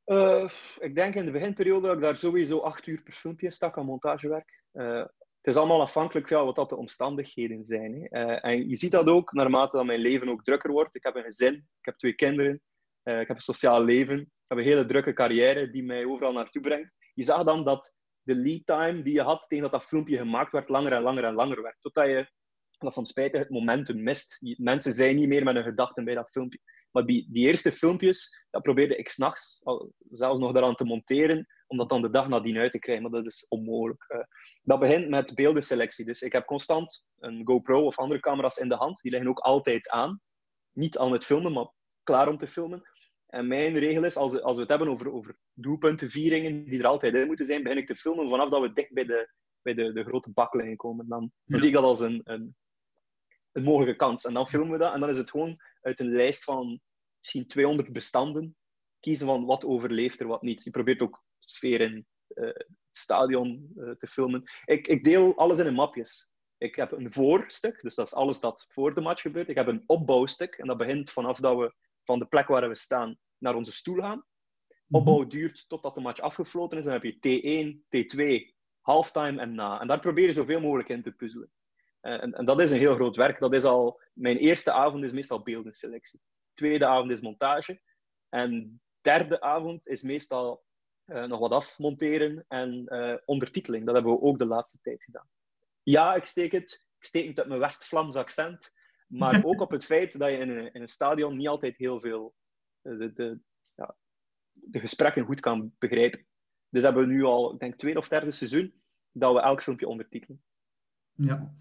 Eh, ik denk in de beginperiode dat ik daar sowieso acht uur per filmpje stak aan montagewerk. Eh, het is allemaal afhankelijk van wat dat de omstandigheden zijn. Hè. Eh, en je ziet dat ook naarmate dat mijn leven ook drukker wordt. Ik heb een gezin, ik heb twee kinderen, ik heb een sociaal leven, ik heb een hele drukke carrière die mij overal naartoe brengt. Je zag dan dat de lead time die je had tegen dat dat filmpje gemaakt werd, langer en langer en langer werd. Totdat je, dat is spijtig, het momentum mist. Mensen zijn niet meer met hun gedachten bij dat filmpje. Maar die, die eerste filmpjes, dat probeerde ik s'nachts zelfs nog daaraan te monteren, om dat dan de dag nadien uit te krijgen. Maar dat is onmogelijk. Eh, dat begint met beeldenselectie. Dus ik heb constant een GoPro of andere camera's in de hand. Die liggen ook altijd aan. Niet aan het filmen, maar klaar om te filmen. En mijn regel is, als we, als we het hebben over, over doelpuntenvieringen die er altijd in moeten zijn, begin ik te filmen vanaf dat we dicht bij de, bij de, de grote baklijn komen. Dan, zie ik dat als een, een, een mogelijke kans. En dan filmen we dat. En dan is het gewoon uit een lijst van misschien 200 bestanden kiezen van wat overleeft er, wat niet. Je probeert ook sfeer in eh, het stadion eh, te filmen. Ik, ik deel alles in een mapjes. Ik heb een voorstuk, dus dat is alles dat voor de match gebeurt. Ik heb een opbouwstuk, en dat begint vanaf dat we van de plek waar we staan naar onze stoel gaan. Opbouw duurt totdat de match afgefloten is. Dan heb je T1, T2, halftime en na. En daar probeer je zoveel mogelijk in te puzzelen. Eh, en, en dat is een heel groot werk. Dat is al, mijn eerste avond is meestal beeldenselectie. Tweede avond is montage. En derde avond is meestal eh, nog wat afmonteren en eh, ondertiteling. Dat hebben we ook de laatste tijd gedaan. Ja, ik steek het. Ik steek het uit mijn West-Vlaams accent. Maar ook op het feit dat je in een, in een stadion niet altijd heel veel de, de, ja, de gesprekken goed kan begrijpen. Dus hebben we nu al, ik denk, tweede of derde seizoen dat we elk filmpje ondertitelen. Ja.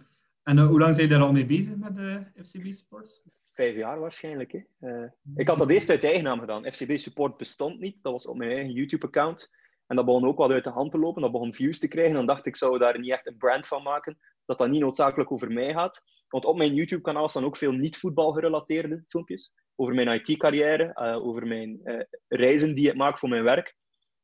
En eh, hoe lang zijn je daar al mee bezig met de FCB Sports? Vijf jaar waarschijnlijk. Hè. Eh, ik had dat eerst uit eigen naam gedaan. FCB Support bestond niet. Dat was op mijn eigen YouTube-account. En dat begon ook wat uit de hand te lopen. Dat begon views te krijgen. Dan dacht ik, zou daar niet echt een brand van maken. Dat dat niet noodzakelijk over mij gaat. Want op mijn YouTube-kanaal staan ook veel niet-voetbal gerelateerde filmpjes. over mijn IT-carrière, uh, over mijn uh, reizen die ik maak voor mijn werk.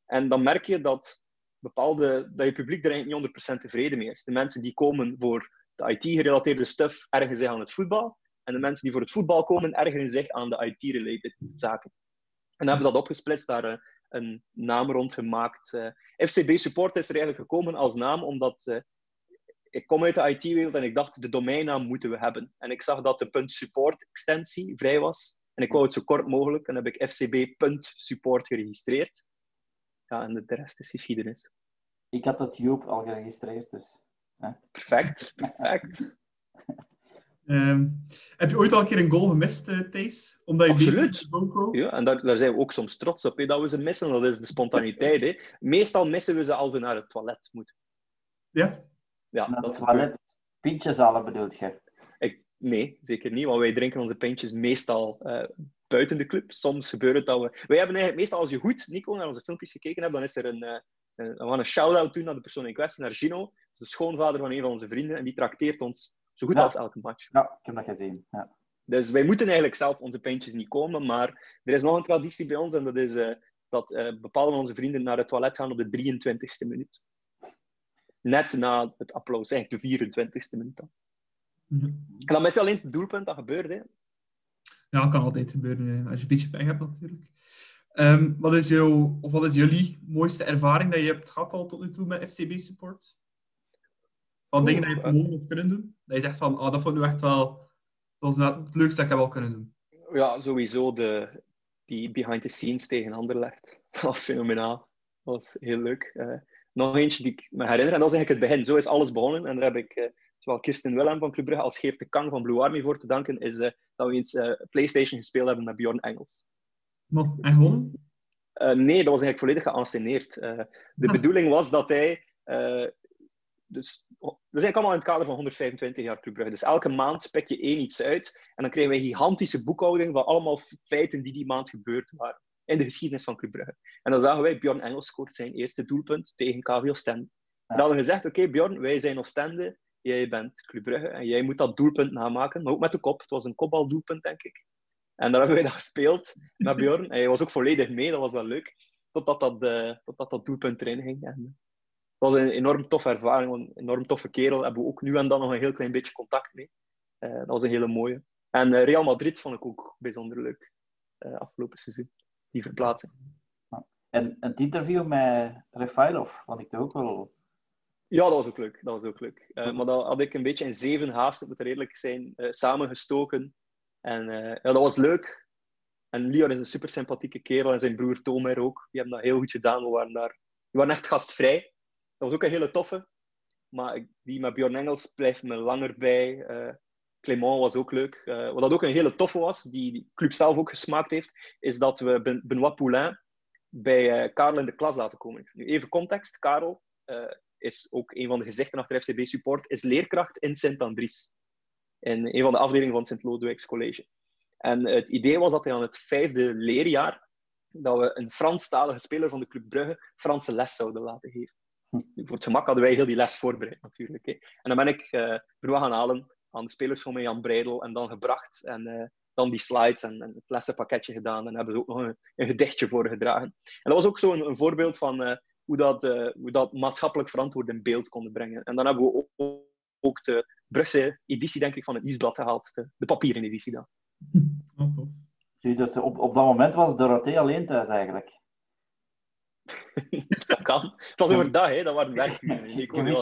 En dan merk je dat, bepaalde, dat je publiek er eigenlijk niet 100% tevreden mee is. De mensen die komen voor de IT-gerelateerde stuff ergeren zich aan het voetbal. En de mensen die voor het voetbal komen ergeren zich aan de IT-related zaken. En hebben dat opgesplitst, daar uh, een naam rond gemaakt. FCB Support is er eigenlijk gekomen als naam omdat ik kom uit de IT-wereld en ik dacht, de domeinnaam moeten we hebben. En ik zag dat de .support extensie vrij was. En ik wou het zo kort mogelijk. En heb ik fcb.support geregistreerd. Ja, en de rest is geschiedenis. Ik had dat Joop al geregistreerd, dus... Perfect, perfect. um, heb je ooit al een keer een goal gemist, uh, Thijs? Omdat je Absoluut. Ja, en daar, daar, zijn we ook soms trots op, hè, dat we ze missen. Dat is de spontaniteit. Hè. Meestal missen we ze als we naar het toilet moeten. Ja? Ja, naar het toilet. Pintjes halen bedoelt je? Ik, nee, zeker niet. Want wij drinken onze pintjes meestal uh, buiten de club. Soms gebeurt het dat we... Wij hebben eigenlijk meestal, als je goed, Nico, naar onze filmpjes gekeken hebt, dan is er een... Uh, een, we gaan een shout-out doen naar de persoon in kwestie, naar Gino. Dat is de schoonvader van een van onze vrienden. En die trakteert ons zo goed Ja. als elke match. Ja, ik heb dat gezien. Ja. Dus wij moeten eigenlijk zelf onze pintjes niet komen. Maar er is nog een traditie bij ons. En dat is eh, dat eh, bepaalde van onze vrienden naar het toilet gaan op de 23e minuut. Net na het applaus. Eigenlijk de 24e minuut dan. Mhm. En dan is alleen het doelpunt dat gebeurt. Hè. Ja, kan altijd gebeuren, hè, als je een beetje pech hebt natuurlijk. Ehm, wat, is jouw, of wat is jullie mooiste ervaring dat je hebt gehad al tot nu toe met FCB Support? Oeh, dingen dat je hebt eh. mogen of kunnen doen? Dat je zegt van, ah, dat vond ik echt wel... Dat was het leukste dat ik heb wel kunnen doen. Ja, sowieso de, die behind the scenes tegen Anderlecht. Dat was fenomenaal. Dat was heel leuk. Eh, nog eentje die ik me herinner, en dat is eigenlijk het begin. Zo is alles begonnen. En daar heb ik eh, zowel Kirsten Willem van Club Brugge als Geert de Kang van Blue Army voor te danken, is eh, dat we eens PlayStation gespeeld hebben met Bjorn Engels. Maar, en gewonnen? Nee, dat was eigenlijk volledig geanceneerd. De Ah. bedoeling was dat hij... eh, dus, dat eigenlijk allemaal in het kader van 125 jaar Club Brugge. Dus elke maand spek je één iets uit. En dan krijgen wij een gigantische boekhouding van allemaal feiten die die maand gebeurd waren. In de geschiedenis van Club Brugge. En dan zagen wij, Bjorn Engels scoort zijn eerste doelpunt tegen KV Oostende. En dan hadden we gezegd, oké Bjorn, wij zijn Oostende. Jij bent Club Brugge. En jij moet dat doelpunt namaken. Maar ook met de kop. Het was een kopbaldoelpunt, denk ik. En daar hebben wij dat gespeeld met Bjorn. En hij was ook volledig mee, dat was wel leuk. Totdat dat, eh, dat doelpunt erin ging. Het was een enorm toffe ervaring, een enorm toffe kerel. Daar hebben we ook nu en dan nog een heel klein beetje contact mee. Eh, dat was een hele mooie. En eh, Real Madrid vond ik ook bijzonder leuk. eh, afgelopen seizoen. Die verplaatsing. En het interview met Refailov vond ik ook wel... Ja, dat was ook leuk. Dat was ook leuk. Maar dat had ik een beetje in zeven haast, ik moet er eerlijk zijn, samengestoken. En ja, dat was leuk. En Lior is een super sympathieke kerel en zijn broer Tomer ook. Die hebben dat heel goed gedaan. We waren, daar, we waren echt gastvrij. Dat was ook een hele toffe. Maar die met Bjorn Engels blijft me langer bij. Eh Clément was ook leuk. Eh, wat dat ook een hele toffe was, die die club zelf ook gesmaakt heeft, is dat we Ben- Benoît Poulain bij eh, Karel in de klas laten komen. Nu even context. Karel is ook een van de gezichten achter FCB Support, is leerkracht in Sint-Andries. In een van de afdelingen van Sint-Lodewijks College. En het idee was dat hij aan het vijfde leerjaar dat we een Franstalige speler van de Club Brugge Franse les zouden laten geven. Voor het gemak hadden wij heel die les voorbereid, natuurlijk. Hè. En dan ben ik eh Benoît gaan halen aan de spelerschool met Jan Breidel en dan gebracht. En eh, dan die slides en, en het lessenpakketje gedaan. En hebben ze ook nog een, een gedichtje voorgedragen. En dat was ook zo een, een voorbeeld van eh, hoe, dat, eh, hoe dat maatschappelijk verantwoord in beeld konden brengen. En dan hebben we ook, ook de Brugse editie, denk ik, van het Nieuwsblad gehaald. De, de papieren editie dan. Oh, tof. Dus op, op dat moment was Dorothee alleen thuis eigenlijk. dat kan. Het was overdag, hè. dat waren werkuren. Ik kon niet.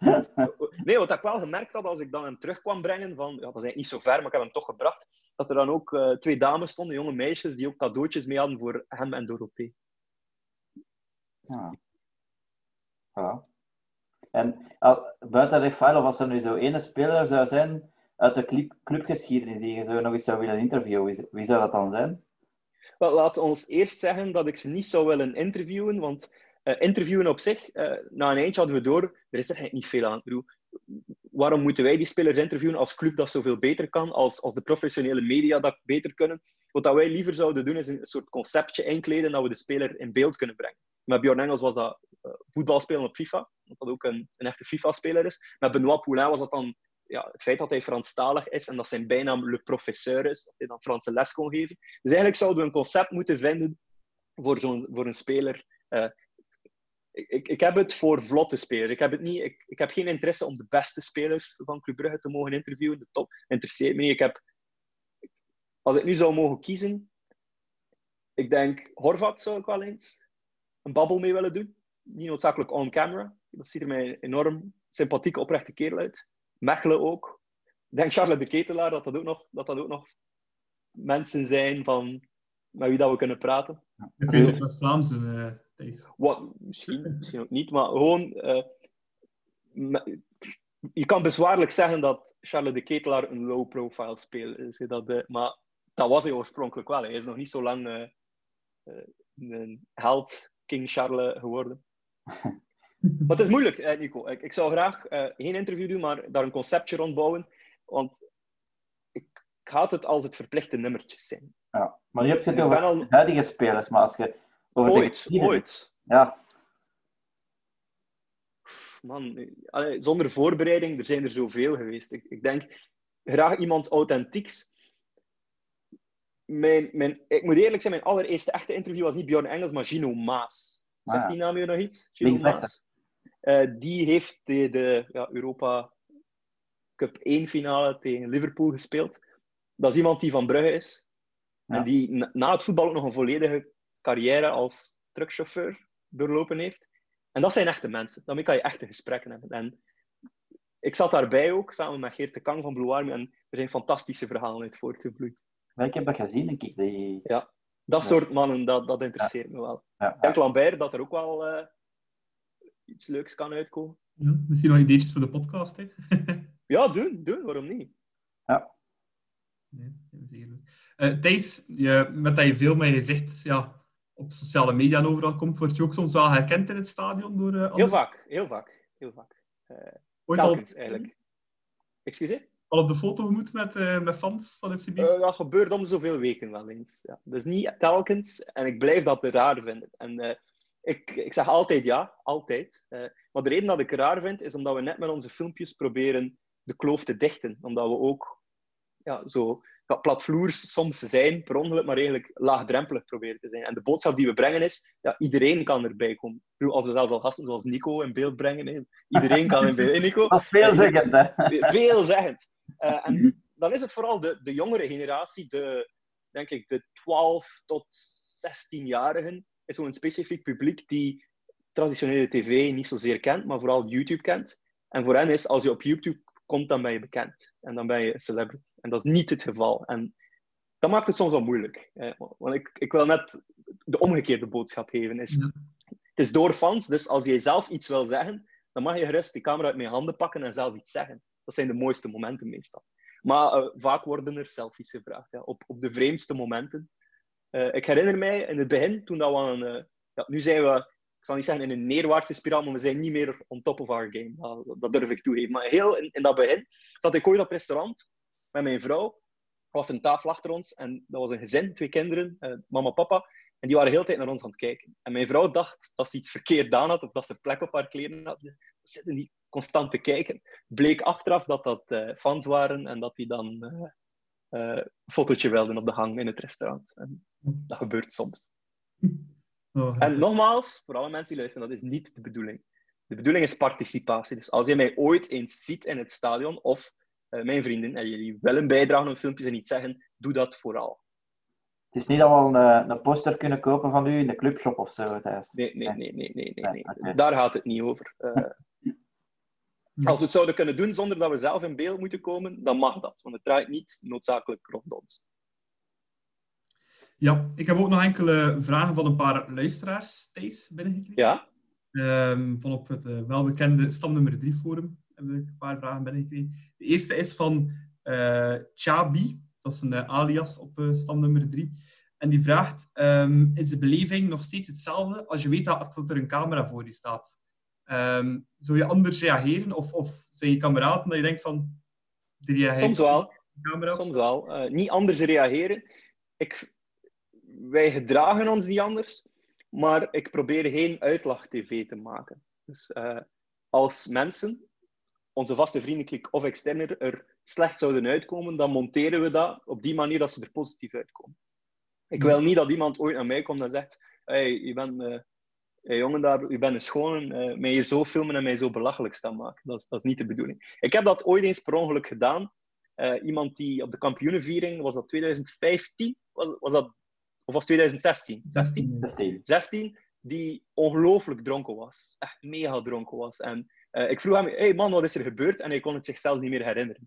Nee, wat ik wel gemerkt had als ik dan hem terug kwam brengen, van, ja, dat is eigenlijk niet zo ver, maar ik heb hem toch gebracht, dat er dan ook eh, twee dames stonden, jonge meisjes, die ook cadeautjes mee hadden voor hem en Dorothee. Ja. Ja. En al- buiten Refailov, als er nu zo ene speler zou zijn uit de club, clubgeschiedenis die je zo nog eens zou willen interviewen, wie zou dat dan zijn? Wel, laat ons eerst zeggen dat ik ze niet zou willen interviewen, want eh, interviewen op zich, eh, na een eindje hadden we door, er is er eigenlijk niet veel aan. Bedoel, waarom moeten wij die spelers interviewen als club dat zoveel beter kan, als, als de professionele media dat beter kunnen? Wat dat wij liever zouden doen, is een soort conceptje inkleden dat we de speler in beeld kunnen brengen. Met Bjorn Engels was dat eh, voetbal spelen op FIFA, dat ook een, een echte FIFA-speler is. Met Benoît Poulain was dat dan ja, het feit dat hij Franstalig is en dat zijn bijnaam Le Professeur is, dat hij dan Franse les kon geven. Dus eigenlijk zouden we een concept moeten vinden voor, zo'n, voor een speler. Ik, ik, ik, heb het voor vlotte spelers. Ik heb, het niet, ik, ik heb geen interesse om de beste spelers van Club Brugge te mogen interviewen. De top interesseert me niet. Ik heb, als ik nu zou mogen kiezen, ik denk Horvat zou ik wel eens een babbel mee willen doen. Niet noodzakelijk on camera. Dat ziet er mij enorm sympathieke, oprechte kerel uit. Mechelen ook. Ik denk Charles de Ketelaar dat dat ook nog, dat dat ook nog mensen zijn van, met wie dat we kunnen praten. Ja, ik weet het West-Vlaams uh, Wat, misschien, misschien ook niet, maar gewoon... Uh, je kan bezwaarlijk zeggen dat Charles de Ketelaar een low-profile speler is. Dat, uh, maar dat was hij oorspronkelijk wel. Hij is nog niet zo lang een held, King Charles, geworden. Maar het is moeilijk, eh, Nico. Ik, ik zou graag uh, geen interview doen, maar daar een conceptje rond bouwen. Want ik, ik haat het als het verplichte nummertjes zijn. Ja, maar je hebt het over al... huidige spelers, maar als je over ooit, de ooit. Ja. Man, zonder voorbereiding, er zijn er zoveel geweest. Ik, ik denk, graag iemand authentieks. Mijn, mijn, ik moet eerlijk zijn, mijn allereerste echte interview was niet Bjorn Engels, maar Gino Maas. Zegt ah, die naam je nog iets? Gino Maas? Uh, die heeft de, de ja, Europa Cup 1 finale tegen Liverpool gespeeld. Dat is iemand die van Brugge is. Ja. En die na, na het voetbal ook nog een volledige carrière als truckchauffeur doorlopen heeft. En dat zijn echte mensen. Daarmee kan je echte gesprekken hebben. En ik zat daarbij ook, samen met Geert de Kang van Blue Army. En er zijn fantastische verhalen uit voortgevloeid. Ik heb dat gezien, denk ik. Die... Ja, dat soort mannen, dat, dat interesseert me wel. Ja. En Lambert, dat er ook wel uh, iets leuks kan uitkomen. Ja, misschien nog ideetjes voor de podcast, hè? ja, doen, doen, waarom niet? Ja. Nee, uh, Thijs, je, met dat je veel met je zegt, ja, op sociale media en overal komt, word je ook soms wel herkend in het stadion door uh, Heel vaak, heel vaak, heel vaak. Uh, Ooit telkens, al... eigenlijk. Excuseer? Al op de foto moet met, uh, met fans van FCB? Uh, dat gebeurt om zoveel weken wel eens. Ja. Dus niet telkens. En ik blijf dat raar vinden. En ik, ik zeg altijd ja, altijd. Uh, maar de reden dat ik raar vind, is omdat we net met onze filmpjes proberen de kloof te dichten. Omdat we ook ja, zo ja, platvloers soms zijn, per ongeluk, maar eigenlijk laagdrempelig proberen te zijn. En de boodschap die we brengen is, ja, iedereen kan erbij komen. Als we zelfs al gasten zoals Nico in beeld brengen, iedereen kan in beeld. Nico? Dat is veelzeggend, hè? Veelzeggend. Uh, en dan is het vooral de, de jongere generatie, de, denk ik, de 12 tot 16-jarigen, is zo'n specifiek publiek die traditionele tv niet zozeer kent, maar vooral YouTube kent. En voor hen is, als je op YouTube komt, dan ben je bekend. En dan ben je een celebrity. En dat is niet het geval. En dat maakt het soms wel moeilijk. Want ik, ik wil net de omgekeerde boodschap geven. Is, Het is door fans, dus als jij zelf iets wil zeggen, dan mag je gerust die camera uit mijn handen pakken en zelf iets zeggen. Dat zijn de mooiste momenten meestal. Maar uh, vaak worden er selfies gevraagd, ja, op, op de vreemdste momenten. Uh, ik herinner mij in het begin, toen dat we ja, nu zijn we, ik zal niet zeggen in een neerwaartse spiraal, maar we zijn niet meer on top of our game. Dat, durf ik toegeven. Maar heel in, in dat begin zat ik ooit op restaurant met mijn vrouw. Er was een tafel achter ons en dat was een gezin, twee kinderen, uh, mama papa. En die waren heel de tijd naar ons aan het kijken. En mijn vrouw dacht dat ze iets verkeerd aan had of dat ze plek op haar kleren had. Ze zitten die constant te kijken. Bleek achteraf dat dat fans waren en dat die dan een fotootje wilden op de hang in het restaurant. dat gebeurt soms. Oh, en nogmaals, voor alle mensen die luisteren, dat is niet de bedoeling. De bedoeling is participatie. Dus als je mij ooit eens ziet in het stadion, of uh, mijn vrienden, en jullie willen bijdragen aan filmpjes en iets zeggen, doe dat vooral. Het is niet dat we een, eh, een poster kunnen kopen van u in de clubshop of zo, Thijs. Nee, nee, nee, nee, nee, nee, nee. Daar gaat het niet over. Uh, als we het zouden kunnen doen zonder dat we zelf in beeld moeten komen, dan mag dat. Want het draait niet noodzakelijk rond ons. Ja, ik heb ook nog enkele vragen van een paar luisteraars, Thijs, binnengekregen. Ja. Um, van op het uh, welbekende stamnummer 3 forum heb ik een paar vragen binnengekregen. De eerste is van uh, Chabi, dat is een uh, alias op stamnummer 3. En die vraagt, um, is de beleving nog steeds hetzelfde als je weet dat, dat er een camera voor je staat? Um, zou je anders reageren? Of, of zijn je kameraden dat je denkt van... Die Soms wel. Soms wel. niet anders reageren. Ik, wij gedragen ons niet anders, maar ik probeer geen uitlacht-tv te maken. Dus uh, als mensen onze vaste vriendenklik of externer er slecht zouden uitkomen, dan monteren we dat op die manier dat ze er positief uitkomen. Ik wil niet dat iemand ooit naar mij komt en zegt: hey, je bent, hey, jongen, daar, je bent een schone, uh, mij hier zo filmen en mij zo belachelijk staan maken. Dat is, dat is niet de bedoeling. Ik heb dat ooit eens per ongeluk gedaan. Uh, iemand die op de kampioenenviering, was dat 2015? Was, was dat, of was 2016? 16. 16. 16, die ongelooflijk dronken was. Echt mega dronken was. En uh, ik vroeg hem, hey man, wat is er gebeurd? En hij kon het zichzelf niet meer herinneren.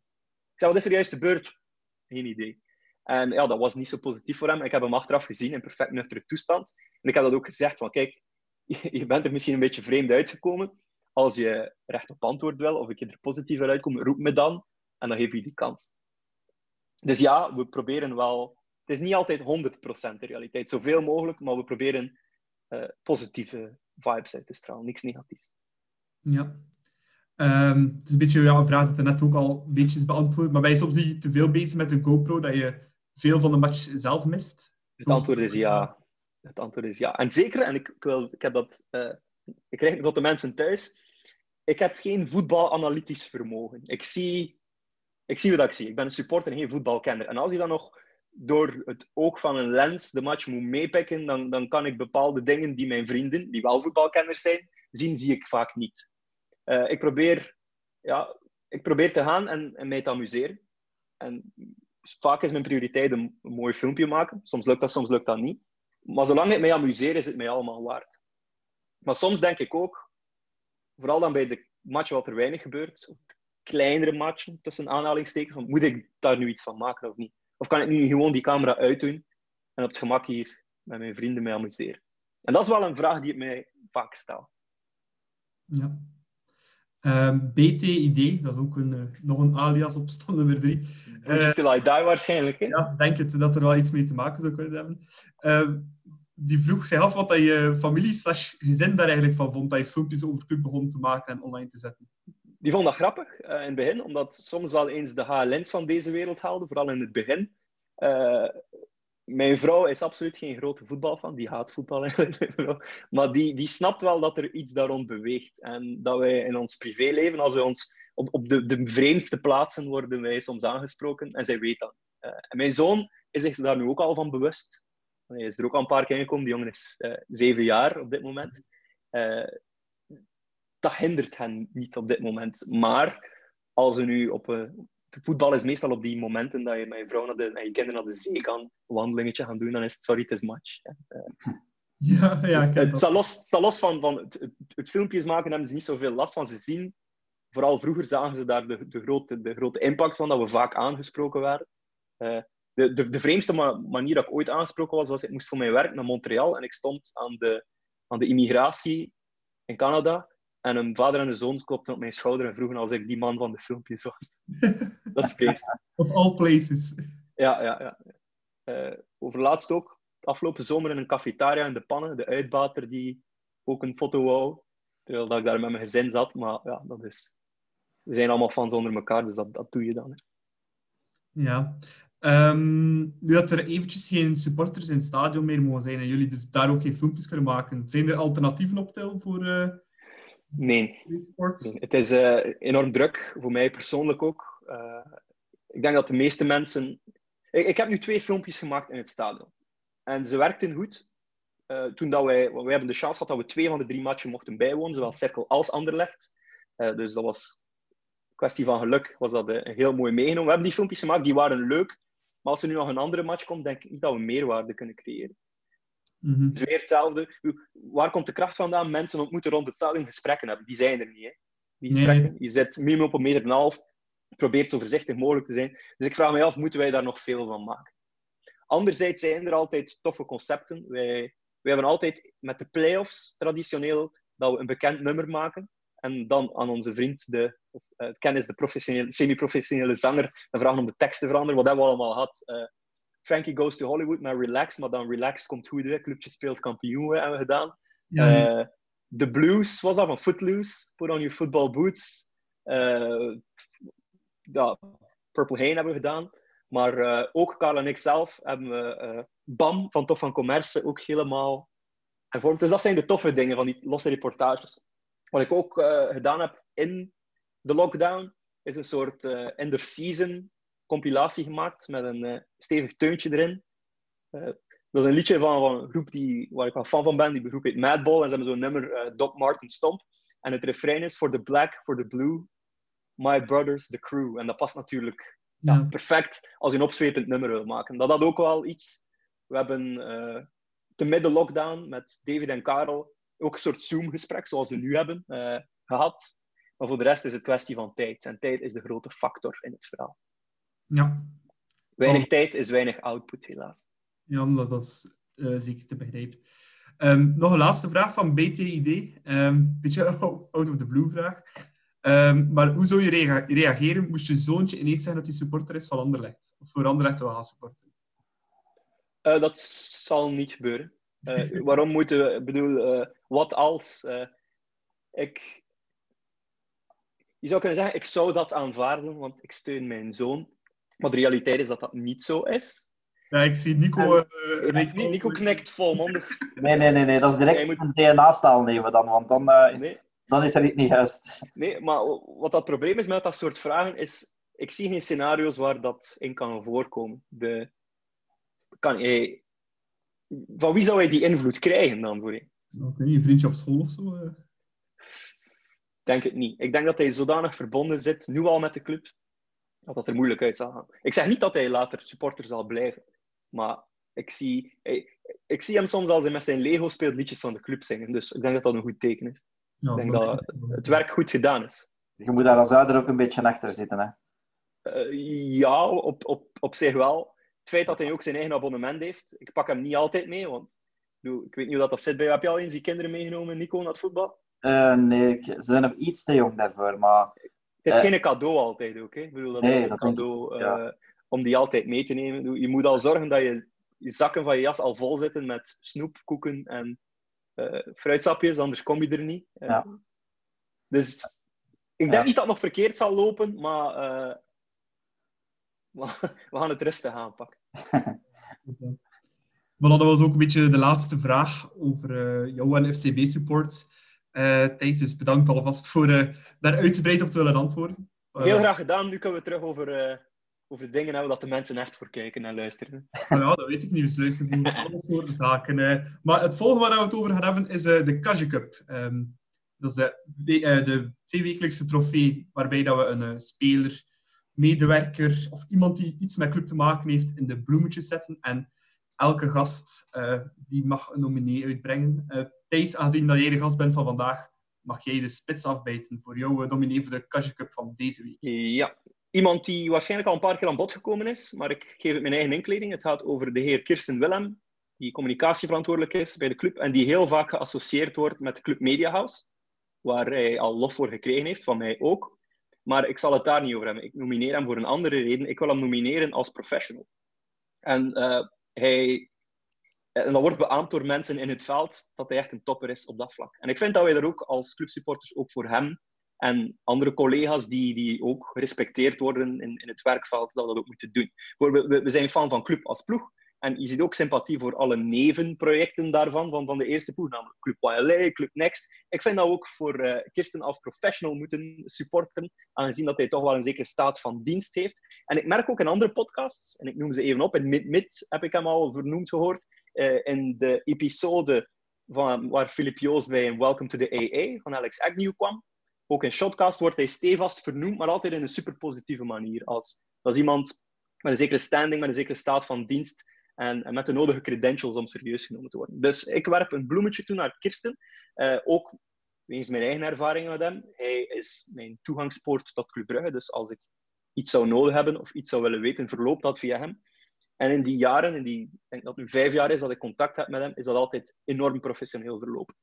Ik zei, wat is er juist gebeurd? Geen idee. En ja, dat was niet zo positief voor hem. Ik heb hem achteraf gezien in perfect nuchtere toestand. En ik heb dat ook gezegd, van kijk, je bent er misschien een beetje vreemd uitgekomen. Als je recht op antwoord wil, of ik je er positief uitkom, roep me dan. En dan geef je die kans. Dus ja, we proberen wel... Het is niet altijd 100% de realiteit. Zoveel mogelijk, maar we proberen uh, positieve vibes uit te stralen. Niks negatiefs. Ja. Um, het is een beetje ja, een vraag dat er net ook al een beetje is beantwoord. Maar ben je soms niet te veel bezig met de GoPro dat je veel van de match zelf mist? Het antwoord is ja. Het antwoord is ja. En zeker, en ik, ik, wil, ik heb dat... Uh, ik krijg het tot de mensen thuis. Ik heb geen voetbalanalytisch vermogen. Ik zie, ik zie wat ik zie. Ik ben een supporter en geen voetbalkenner. En als je dan nog door het oog van een lens de match moet meepikken, dan, dan kan ik bepaalde dingen die mijn vrienden, die wel voetbalkenners zijn, zien, zie ik vaak niet. Uh, ik, probeer, ja, ik probeer te gaan en, en mij te amuseren. En vaak is mijn prioriteit een, een mooi filmpje maken. Soms lukt dat, soms lukt dat niet. Maar zolang ik mij amuseer, is het mij allemaal waard. Maar soms denk ik ook, vooral dan bij de match wat er weinig gebeurt, kleinere matchen tussen aanhalingstekens, moet ik daar nu iets van maken of niet? Of kan ik nu gewoon die camera uitdoen en op het gemak hier met mijn vrienden mij amuseren? En dat is wel een vraag die ik mij vaak stel. Ja. Um, BTID, dat is ook een, uh, nog een alias op stand nummer 3. Uh, Still I Die waarschijnlijk. Hè? Ja, denk het dat er wel iets mee te maken zou kunnen hebben. Uh, die vroeg zich af wat dat je familie slash gezin daar eigenlijk van vond, dat je filmpjes over club begon te maken en online te zetten. Die vond dat grappig in het begin, omdat soms wel eens de HLN's van deze wereld haalden, vooral in het begin. mijn vrouw is absoluut geen grote voetbalfan, die haat voetbal eigenlijk. maar die, die snapt wel dat er iets daar rond beweegt. En dat wij in ons privéleven, als we ons op, op de, de vreemdste plaatsen worden wij soms aangesproken, en zij weet dat. Uh, en mijn zoon is zich daar nu ook al van bewust. Hij is er ook al een paar keer gekomen, die jongen is zeven jaar op dit moment. Dat hindert hen niet op dit moment. Maar als we nu op een de voetbal is meestal op die momenten dat je met je vrouw naar de, en je kinderen naar de zee kan, wandelingetje gaan doen, dan is het sorry, het is match. Ja, ja, het, het staat los, staat los van, van het, het, het, filmpjes maken, hebben ze niet zoveel last van. Ze zien, vooral vroeger zagen ze daar de, de, grote, de grote impact van, dat we vaak aangesproken werden. Uh, de, de, de vreemdste ma manier dat ik ooit aangesproken was, was ik moest voor mijn werk naar Montreal en ik stond aan de, aan de immigratie in Canada. En een vader en een zoon klopten op mijn schouder en vroegen als ik die man van de filmpjes was. dat is feest. Of all places. Ja, ja, ja. Uh, over laatst ook, afgelopen zomer in een cafetaria in de pannen, de uitbater die ook een foto wou, terwijl dat ik daar met mijn gezin zat. Maar ja, dat is... We zijn allemaal fans onder elkaar, dus dat, dat doe je dan. Hè. Ja. Um, nu dat er eventjes geen supporters in het stadion meer mogen zijn en jullie dus daar ook geen filmpjes kunnen maken, zijn er alternatieven op tel voor... Uh Nee. nee. Het is uh, enorm druk, voor mij persoonlijk ook. Uh, ik denk dat de meeste mensen... Ik, ik, heb nu twee filmpjes gemaakt in het stadion. En ze werkten goed. Uh, toen dat wij... Wij hebben de chance gehad dat we twee van de drie matchen mochten bijwonen, zowel Cirkel als Anderlecht. dus dat was een kwestie van geluk, was dat een heel mooi meegenomen. We hebben die filmpjes gemaakt, die waren leuk. Maar als er nu nog een andere match komt, denk ik niet dat we meerwaarde kunnen creëren. Mm-hmm. Het is weer hetzelfde. Waar komt de kracht vandaan? Mensen ontmoeten rond het stadion gesprekken hebben. Die zijn er niet. Hè? Die gesprekken. Nee. Je zit minimum op een meter en een half. Probeert zo voorzichtig mogelijk te zijn. Dus ik vraag me af, moeten wij daar nog veel van maken? Anderzijds zijn er altijd toffe concepten. Wij, wij hebben altijd met de play-offs traditioneel dat we een bekend nummer maken. En dan aan onze vriend, de, uh, kennis, de professionele, semi-professionele zanger, en vragen om de tekst te veranderen. Wat hebben we allemaal gehad? Uh, Frankie Goes to Hollywood met Relax, maar dan Relax komt goed. Hè? Clubje speelt kampioen hebben we gedaan. Ja. Uh, de Blues was dat van Footloose. Put on your football boots. Uh, ja, Purple Hain hebben we gedaan. Maar uh, ook Carl en ik zelf hebben we BAM van Tof van Commerce ook helemaal hervormd. Dus dat zijn de toffe dingen van die losse reportages. Wat ik ook gedaan heb in The Lockdown is een soort uh, end-of-season compilatie gemaakt met een uh, stevig teuntje erin. Uh, dat is een liedje van, van, een groep die, waar ik wel fan van ben. Die groep heet Madball en ze hebben zo'n nummer Doc Martin Stomp. En het refrein is For the Black, for the Blue, My Brothers, the Crew. En dat past natuurlijk ja. Ja, perfect als je een opzwepend nummer wil maken. Dat had ook wel iets. We hebben te midden lockdown met David en Karel ook een soort Zoom-gesprek zoals we nu hebben uh, gehad. Maar voor de rest is het kwestie van tijd. En tijd is de grote factor in het verhaal. Ja. Weinig oh. tijd is weinig output, helaas. Ja, dat is uh, zeker te begrijpen. Um, nog een laatste vraag van BTID. Een um, beetje out of the blue vraag. Um, maar hoe zou je rea reageren moest je zoontje ineens zeggen dat hij supporter is van Anderlecht? Of voor Anderlecht wil gaan supporten? Uh, dat zal niet gebeuren. Uh, waarom moeten we... Ik bedoel, wat als... ik... Je zou kunnen zeggen, ik zou dat aanvaarden, want ik steun mijn zoon. Maar de realiteit is dat dat niet zo is. Ja, ik zie Nico... En, Nico, Nico knikt volmondig. Nee, nee, nee, nee. Dat is direct moet... een DNA-staal nemen dan, want dan... Nee dan is dat niet juist. Nee, maar wat dat probleem is met dat soort vragen is... Ik zie geen scenario's waar dat in kan voorkomen. De, kan hij, van wie zou hij die invloed krijgen dan voor je? Je vriendje op school of zo? Uh... Denk het niet. Ik denk dat hij zodanig verbonden zit, nu al met de club, dat dat er moeilijk uit zal gaan. Ik zeg niet dat hij later supporter zal blijven, maar ik zie, ik zie hem soms als hij met zijn Lego speelt liedjes van de club zingen. Dus ik denk dat dat een goed teken is. Ja, ik denk dat het werk goed gedaan is. Je moet daar als ouder ook een beetje achter zitten, hè? Uh, ja, op, op, op zich wel. Het feit dat hij ook zijn eigen abonnement heeft, ik pak hem niet altijd mee, want ik weet niet hoe dat, dat zit bij jou. Heb je al eens die kinderen meegenomen, Nico, naar het voetbal? Uh, nee, ze zijn nog iets te jong daarvoor, maar... Het is uh, geen cadeau altijd ook, hè? Ik bedoel, dat nee, is een cadeau ja. om die altijd mee te nemen. Je moet al zorgen dat je, je zakken van je jas al vol zitten met snoep, koeken en uh, fruitsapjes, anders kom je er niet. Uh, ja. Dus ik denk ja. niet dat het nog verkeerd zal lopen, maar uh, we gaan het rustig aanpakken. maar dat was ook een beetje de laatste vraag over jou en FCB-support. Thijs, dus bedankt alvast voor daar uitgebreid op te willen antwoorden. Heel graag gedaan. Nu kunnen we terug over over dingen hebben dat de mensen echt voor kijken en luisteren. Ja, dat weet ik niet. We luisteren voor alle soorten zaken. Maar het volgende waar we het over gaan hebben is eh, de Kaja Cup. Ehm, dat is de, uh, de tweewekelijkse trofee waarbij dat we een uh, speler, medewerker of iemand die iets met club te maken heeft in de bloemetjes zetten. En elke gast die mag een nominee uitbrengen. Thijs, aangezien dat jij de gast bent van vandaag, mag jij de spits afbijten voor jouw nominee voor de Kaja Cup van deze week. Ja, Iemand die waarschijnlijk al een paar keer aan bod gekomen is, maar ik geef het mijn eigen inkleding. Het gaat over de heer Kirsten Willem, die communicatieverantwoordelijk is bij de club en die heel vaak geassocieerd wordt met Club Media House, waar hij al lof voor gekregen heeft, van mij ook. Maar ik zal het daar niet over hebben. Ik nomineer hem voor een andere reden. Ik wil hem nomineren als professional. En, uh, hij, en dat wordt beaamd door mensen in het veld dat hij echt een topper is op dat vlak. En ik vind dat wij er ook als clubsupporters ook voor hem en andere collega's die, die ook gerespecteerd worden in, in het werkveld, dat we dat ook moeten doen. We, we zijn fan van Club als ploeg. En je ziet ook sympathie voor alle nevenprojecten daarvan, van, van de eerste ploeg, namelijk Club YLA, Club Next. Ik vind dat we ook voor uh, Kirsten als professional moeten supporten, aangezien dat hij toch wel een zekere staat van dienst heeft. En ik merk ook in andere podcasts, en ik noem ze even op, in Mid-Mid heb ik hem al vernoemd gehoord, uh, in de episode van, waar Philip Joos bij een Welcome to the AA van Alex Agnew kwam. Ook in Shotcast wordt hij stevast vernoemd, maar altijd in een super positieve manier. Als, als iemand met een zekere standing, met een zekere staat van dienst en, en met de nodige credentials om serieus genomen te worden. Dus ik werp een bloemetje toe naar Kirsten. Uh, ook wegens mijn eigen ervaringen met hem. Hij is mijn toegangspoort tot Club. Dus als ik iets zou nodig hebben of iets zou willen weten, verloopt dat via hem. En in die jaren, die, ik denk dat het nu vijf jaar is dat ik contact heb met hem, is dat altijd enorm professioneel verlopen.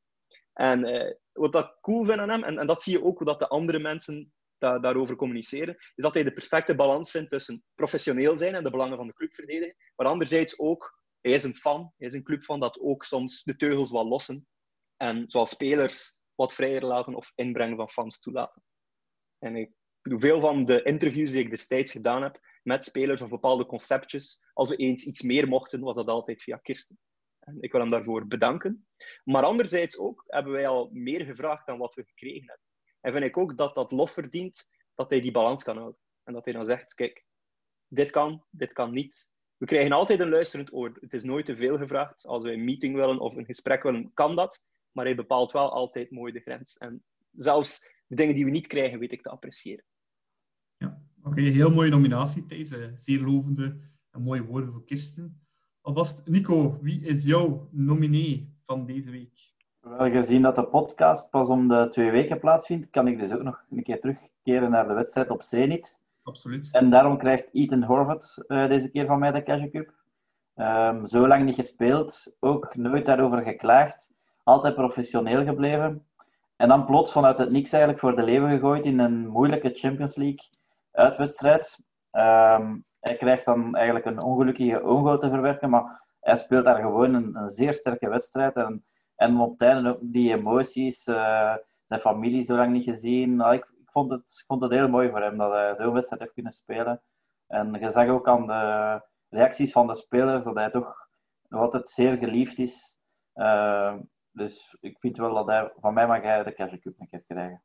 En uh, wat ik cool vind aan hem, en, en, dat zie je ook dat de andere mensen da daarover communiceren, is dat hij de perfecte balans vindt tussen professioneel zijn en de belangen van de club verdedigen, maar anderzijds ook, hij is een fan, hij is een clubfan dat ook soms de teugels wat lossen en zoals spelers wat vrijer laten of inbrengen van fans toelaten. En ik veel van de interviews die ik destijds gedaan heb met spelers of bepaalde conceptjes, als we eens iets meer mochten, was dat altijd via Kirsten. Ik wil hem daarvoor bedanken. Maar anderzijds ook hebben wij al meer gevraagd dan wat we gekregen hebben. En vind ik ook dat dat lof verdient dat hij die balans kan houden. En dat hij dan zegt, kijk, dit kan, dit kan niet. We krijgen altijd een luisterend oor. Het is nooit te veel gevraagd. Als we een meeting willen of een gesprek willen, kan dat. Maar hij bepaalt wel altijd mooi de grens. En zelfs de dingen die we niet krijgen, weet ik te appreciëren. Ja, oké. heel mooie nominatie, Thijs. Zeer lovende en mooie woorden voor Kirsten. Alvast, Nico, wie is jouw nominee van deze week? Wel, gezien dat de podcast pas om de twee weken plaatsvindt, kan ik dus ook nog een keer terugkeren naar de wedstrijd op Zenit. Absoluut. En daarom krijgt Ethan Horvath uh, deze keer van mij de Cash Cup. Um, zo lang niet gespeeld, ook nooit daarover geklaagd. Altijd professioneel gebleven. En dan plots vanuit het niks eigenlijk voor de leven gegooid in een moeilijke Champions League uitwedstrijd. Um, hij krijgt dan eigenlijk een ongelukkige ongo te verwerken, maar hij speelt daar gewoon een, een zeer sterke wedstrijd. En, en op het einde ook die emoties, uh, zijn familie zo lang niet gezien. Nou, ik, vond het, ik vond het heel mooi voor hem dat hij zo'n wedstrijd heeft kunnen spelen. En je zag ook aan de reacties van de spelers dat hij toch nog altijd zeer geliefd is. Uh, dus ik vind wel dat hij, van mij mag hij de Cash Cup een keer krijgen.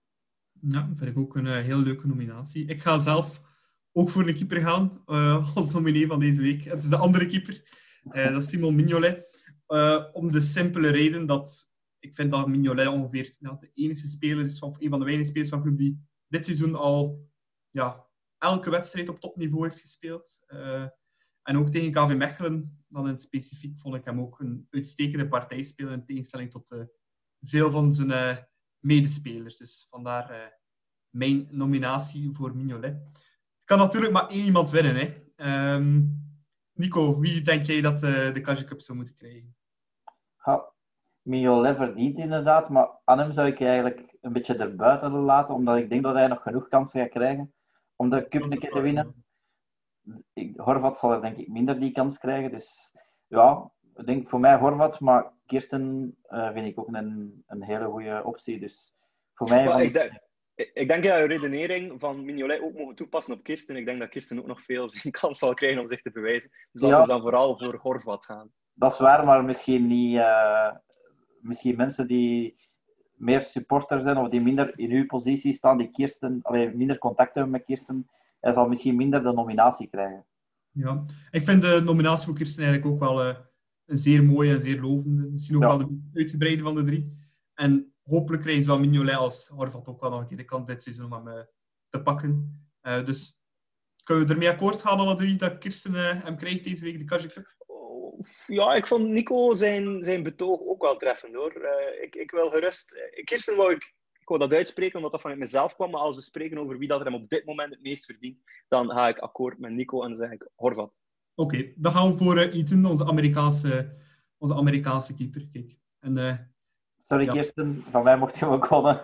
Ja, vind ik ook een uh, heel leuke nominatie. Ik ga zelf ook voor een keeper gaan als nominee van deze week. Het is de andere keeper, dat is Simon Mignolet. Om de simpele reden dat ik vind dat Mignolet ongeveer de enige speler is, of een van de weinige spelers van de club die dit seizoen al ja, elke wedstrijd op topniveau heeft gespeeld. en ook tegen KV Mechelen, dan in specifiek, vond ik hem ook een uitstekende partijspeler in tegenstelling tot veel van zijn medespelers. Dus vandaar mijn nominatie voor Mignolet kan natuurlijk maar één iemand winnen. Hè. Um, Nico, wie denk jij dat uh, de Kaja Cup zou moeten krijgen? Ja, Mignolet verdient inderdaad, maar aan hem zou ik eigenlijk een beetje erbuiten laten, omdat ik denk dat hij nog genoeg kansen gaat krijgen om de cup een keer te winnen. Ik, Horvat zal er denk ik minder die kans krijgen, dus ja, ik denk voor mij Horvat, maar Kirsten uh, vind ik ook een, een hele goede optie. Dus voor mij... Van... Ik, denk, ik denk dat je redenering van Mignolet ook mogen toepassen op Kirsten. Ik denk dat Kirsten ook nog veel zijn kans zal krijgen om zich te bewijzen. Dus laten we dan vooral voor Horvat gaan. Dat is waar, maar misschien niet... Uh, misschien mensen die meer supporter zijn of die minder in uw positie staan, die Kirsten, allee, minder contact hebben met Kirsten, hij zal misschien minder de nominatie krijgen. Ja, ik vind de nominatie voor Kirsten eigenlijk ook wel uh, een zeer mooie en zeer lovende. Misschien ook ja. wel de uitgebreide van de drie. En hopelijk krijgen ze wel Mignolet als Horvat ook wel nog een keer de kans dit seizoen om hem uh, te pakken. Uh, dus kunnen we ermee akkoord gaan, alle drie, dat Kirsten uh, hem krijgt deze week, de Kaja Cup? Oh, ja, ik vond Nico zijn, zijn betoog ook wel treffend, hoor. ik, ik wil gerust... Kirsten wou ik, ik wou dat uitspreken, omdat dat vanuit mezelf kwam, maar als we spreken over wie dat er hem op dit moment het meest verdient, dan ga ik akkoord met Nico en dan zeg ik Horvat. Oké, okay, dan gaan we voor Ethan, onze Amerikaanse, onze Amerikaanse keeper. Kijk. En Sorry, ja. Kirsten, van mij mocht je ook wonnen.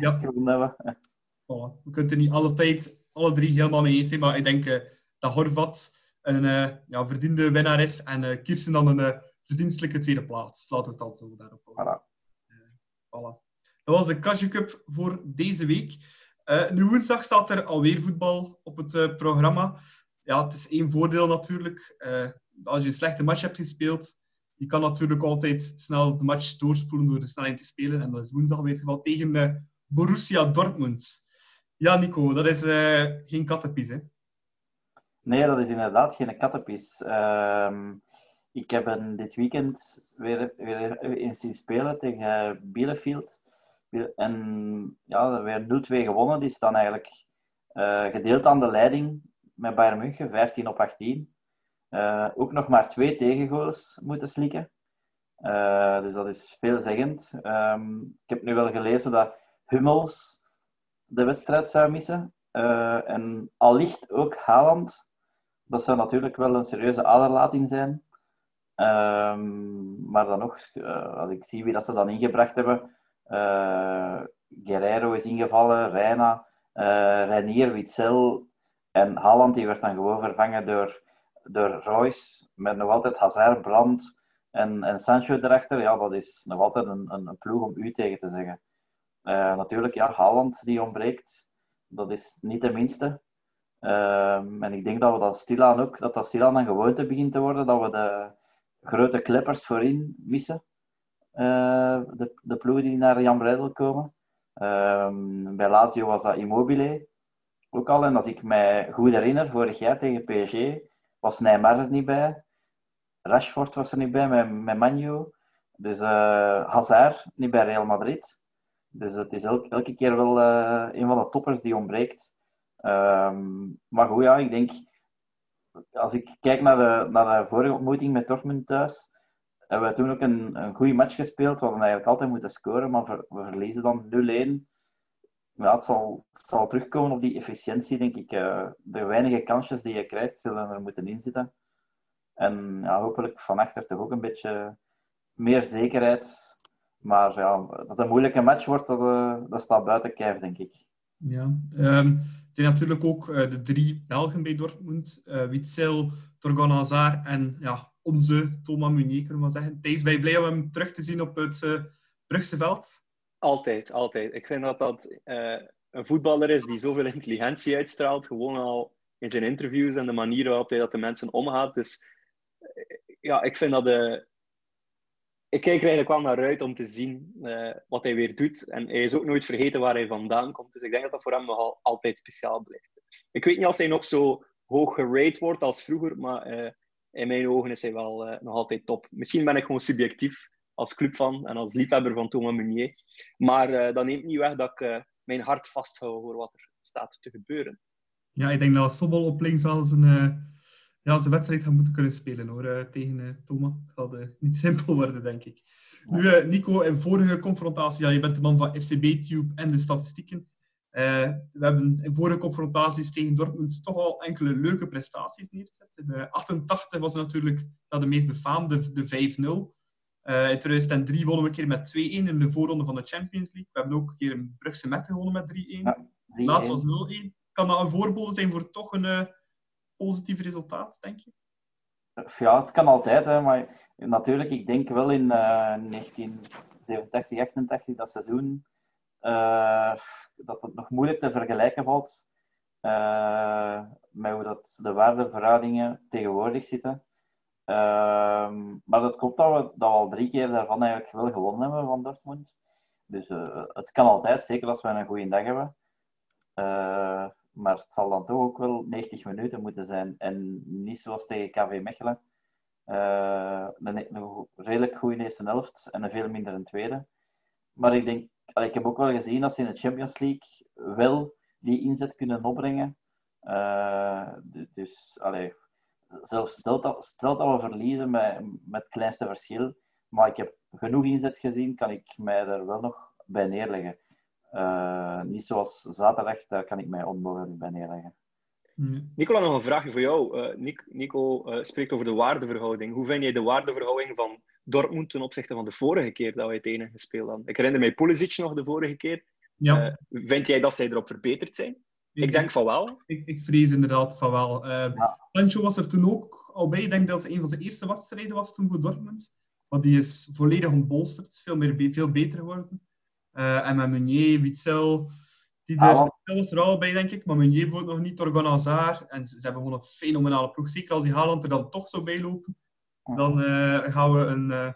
Ja. hebben. Voilà. We kunnen er niet alle tijd alle drie helemaal mee eens zijn, maar ik denk uh, dat Horvat een uh, ja, verdiende winnaar is en uh, Kirsten dan een verdienstelijke tweede plaats. Laten we het al zo daarop houden. Voilà. voilà. Dat was de Cashew Cup voor deze week. nu woensdag staat er alweer voetbal op het programma. Ja, het is één voordeel natuurlijk. als je een slechte match hebt gespeeld, je kan natuurlijk altijd snel de match doorspoelen door de snelheid te spelen. En dat is woensdag weer het geval tegen uh, Borussia Dortmund. Ja, Nico, dat is uh, geen kattenpies, hè? Nee, dat is inderdaad geen kattenpies. Uh, ik heb een, dit weekend weer, weer eens zien spelen tegen Bielefeld. En ja, weer 0-2 gewonnen. Die staan eigenlijk gedeeld aan de leiding met Bayern München, 15 op 18. Uh, ook nog maar twee tegengoals moeten slikken. Uh, dus dat is veelzeggend. Um, ik heb nu wel gelezen dat Hummels de wedstrijd zou missen. Uh, en allicht ook Haaland. Dat zou natuurlijk wel een serieuze aderlating zijn. Um, maar dan nog, als ik zie wie dat ze dan ingebracht hebben. Guerrero is ingevallen, Reina, Reinier, Witzel en Haaland die werd dan gewoon vervangen door door Royce, met nog altijd Hazard, Brand en, en Sancho erachter, ja, dat is nog altijd een, een, een ploeg om u tegen te zeggen. Uh, natuurlijk, ja, Haaland die ontbreekt, dat is niet de minste. Uh, en ik denk dat we dat stilaan ook, dat dat stilaan een gewoonte begint te worden, dat we de grote kleppers voorin missen. Uh, de, de ploegen die naar Jan Breidel komen. Ehm, bij Lazio was dat Immobile ook al. En als ik mij goed herinner, vorig jaar tegen PSG was Neymar er niet bij. Rashford was er niet bij met, met Manu. Dus uh, Hazard niet bij Real Madrid. Dus het is elke keer wel uh, een van de toppers die ontbreekt. Um, maar goed, ja, ik denk... Als ik kijk naar de, naar de vorige ontmoeting met Dortmund thuis, hebben we toen ook een, een goede match gespeeld. We hadden eigenlijk altijd moeten scoren, maar we verliezen dan 0-1 ja, het zal, terugkomen op die efficiëntie, denk ik. Uh, de weinige kansjes die je krijgt, zullen er moeten inzitten. En ja, hopelijk van achter toch ook een beetje meer zekerheid. Maar ja, dat het een moeilijke match wordt, dat, uh, dat staat buiten kijf, denk ik. Ja, um, het zijn natuurlijk ook uh, de drie Belgen bij Dortmund. Uh, Witzel, Torgan en ja, onze Thomas Meunier, kunnen we maar zeggen. Thijs, ben je blij om hem terug te zien op het Brugse veld? Altijd, altijd. Ik vind dat dat uh, een voetballer is die zoveel intelligentie uitstraalt, gewoon al in zijn interviews en de manier waarop hij dat de mensen omgaat. Dus uh, ja, ik vind dat de... Ik kijk er eigenlijk wel naar uit om te zien uh, wat hij weer doet. En hij is ook nooit vergeten waar hij vandaan komt. Dus ik denk dat dat voor hem nog altijd speciaal blijft. Ik weet niet als hij nog zo hoog gerate wordt als vroeger, maar in mijn ogen is hij wel nog altijd top. Misschien ben ik gewoon subjectief, als clubfan en als liefhebber van Thomas Meunier. Maar uh, dat neemt niet weg dat ik uh, mijn hart vasthoud voor wat er staat te gebeuren. Ja, ik denk dat Sobol op links wel zijn, uh, ja, zijn wedstrijd gaat moeten kunnen spelen hoor, tegen Thomas. Het gaat niet simpel worden, denk ik. Nu, Nico, in vorige confrontatie, ja, je bent de man van FCB-Tube en de statistieken. we hebben in vorige confrontaties tegen Dortmund toch al enkele leuke prestaties neergezet. In 88 was natuurlijk ja, de meest befaamde, de 5-0. Uh, in 2003 wonnen we een keer met 2-1 in de voorronde van de Champions League. We hebben ook een keer een Brugse Met gewonnen met 3-1. Ja, Laatst was 0-1. Kan dat een voorbode zijn voor toch een uh, positief resultaat, denk je? Ja, het kan altijd. Hè, maar natuurlijk, ik denk wel in uh, 1987, 88, dat seizoen, dat het nog moeilijk te vergelijken valt met hoe dat de waardeverhoudingen tegenwoordig zitten. Ehm, maar dat klopt dat we, dat we al drie keer daarvan eigenlijk wel gewonnen hebben van Dortmund. Dus uh, het kan altijd, zeker als we een goede dag hebben. Uh, maar het zal dan toch ook wel 90 minuten moeten zijn. En niet zoals tegen KV Mechelen. Uh, een, een redelijk goede eerste helft en een veel minder een tweede. Maar ik denk, ik heb ook wel gezien dat ze in de Champions League wel die inzet kunnen opbrengen. dus, allee, zelfs stel dat, dat we verliezen met, met het kleinste verschil, maar ik heb genoeg inzet gezien, kan ik mij er wel nog bij neerleggen. Uh, niet zoals zaterdag, daar kan ik mij onmogelijk bij neerleggen. Nicola, nog een vraagje voor jou. Uh, Nico uh, spreekt over de waardeverhouding. Hoe vind jij de waardeverhouding van Dortmund ten opzichte van de vorige keer dat wij tegen gespeeld hadden? Ik herinner mij Pulisic nog de vorige keer. Ja. vind jij dat zij erop verbeterd zijn? Ik, denk van wel. Ik, ik vrees inderdaad van wel. Uh, Sancho was er toen ook al bij. Ik denk dat het een van zijn eerste wedstrijden was toen voor Dortmund. Maar die is volledig ontbolsterd. Veel, meer, veel beter geworden. Uh, en met Meunier, Witzel... Die er, was er al bij, denk ik. Maar Meunier wordt nog niet, Torgan Hazard. En ze, ze, hebben gewoon een fenomenale ploeg. Zeker als die Haaland er dan toch zou bijlopen. Dan uh, gaan we een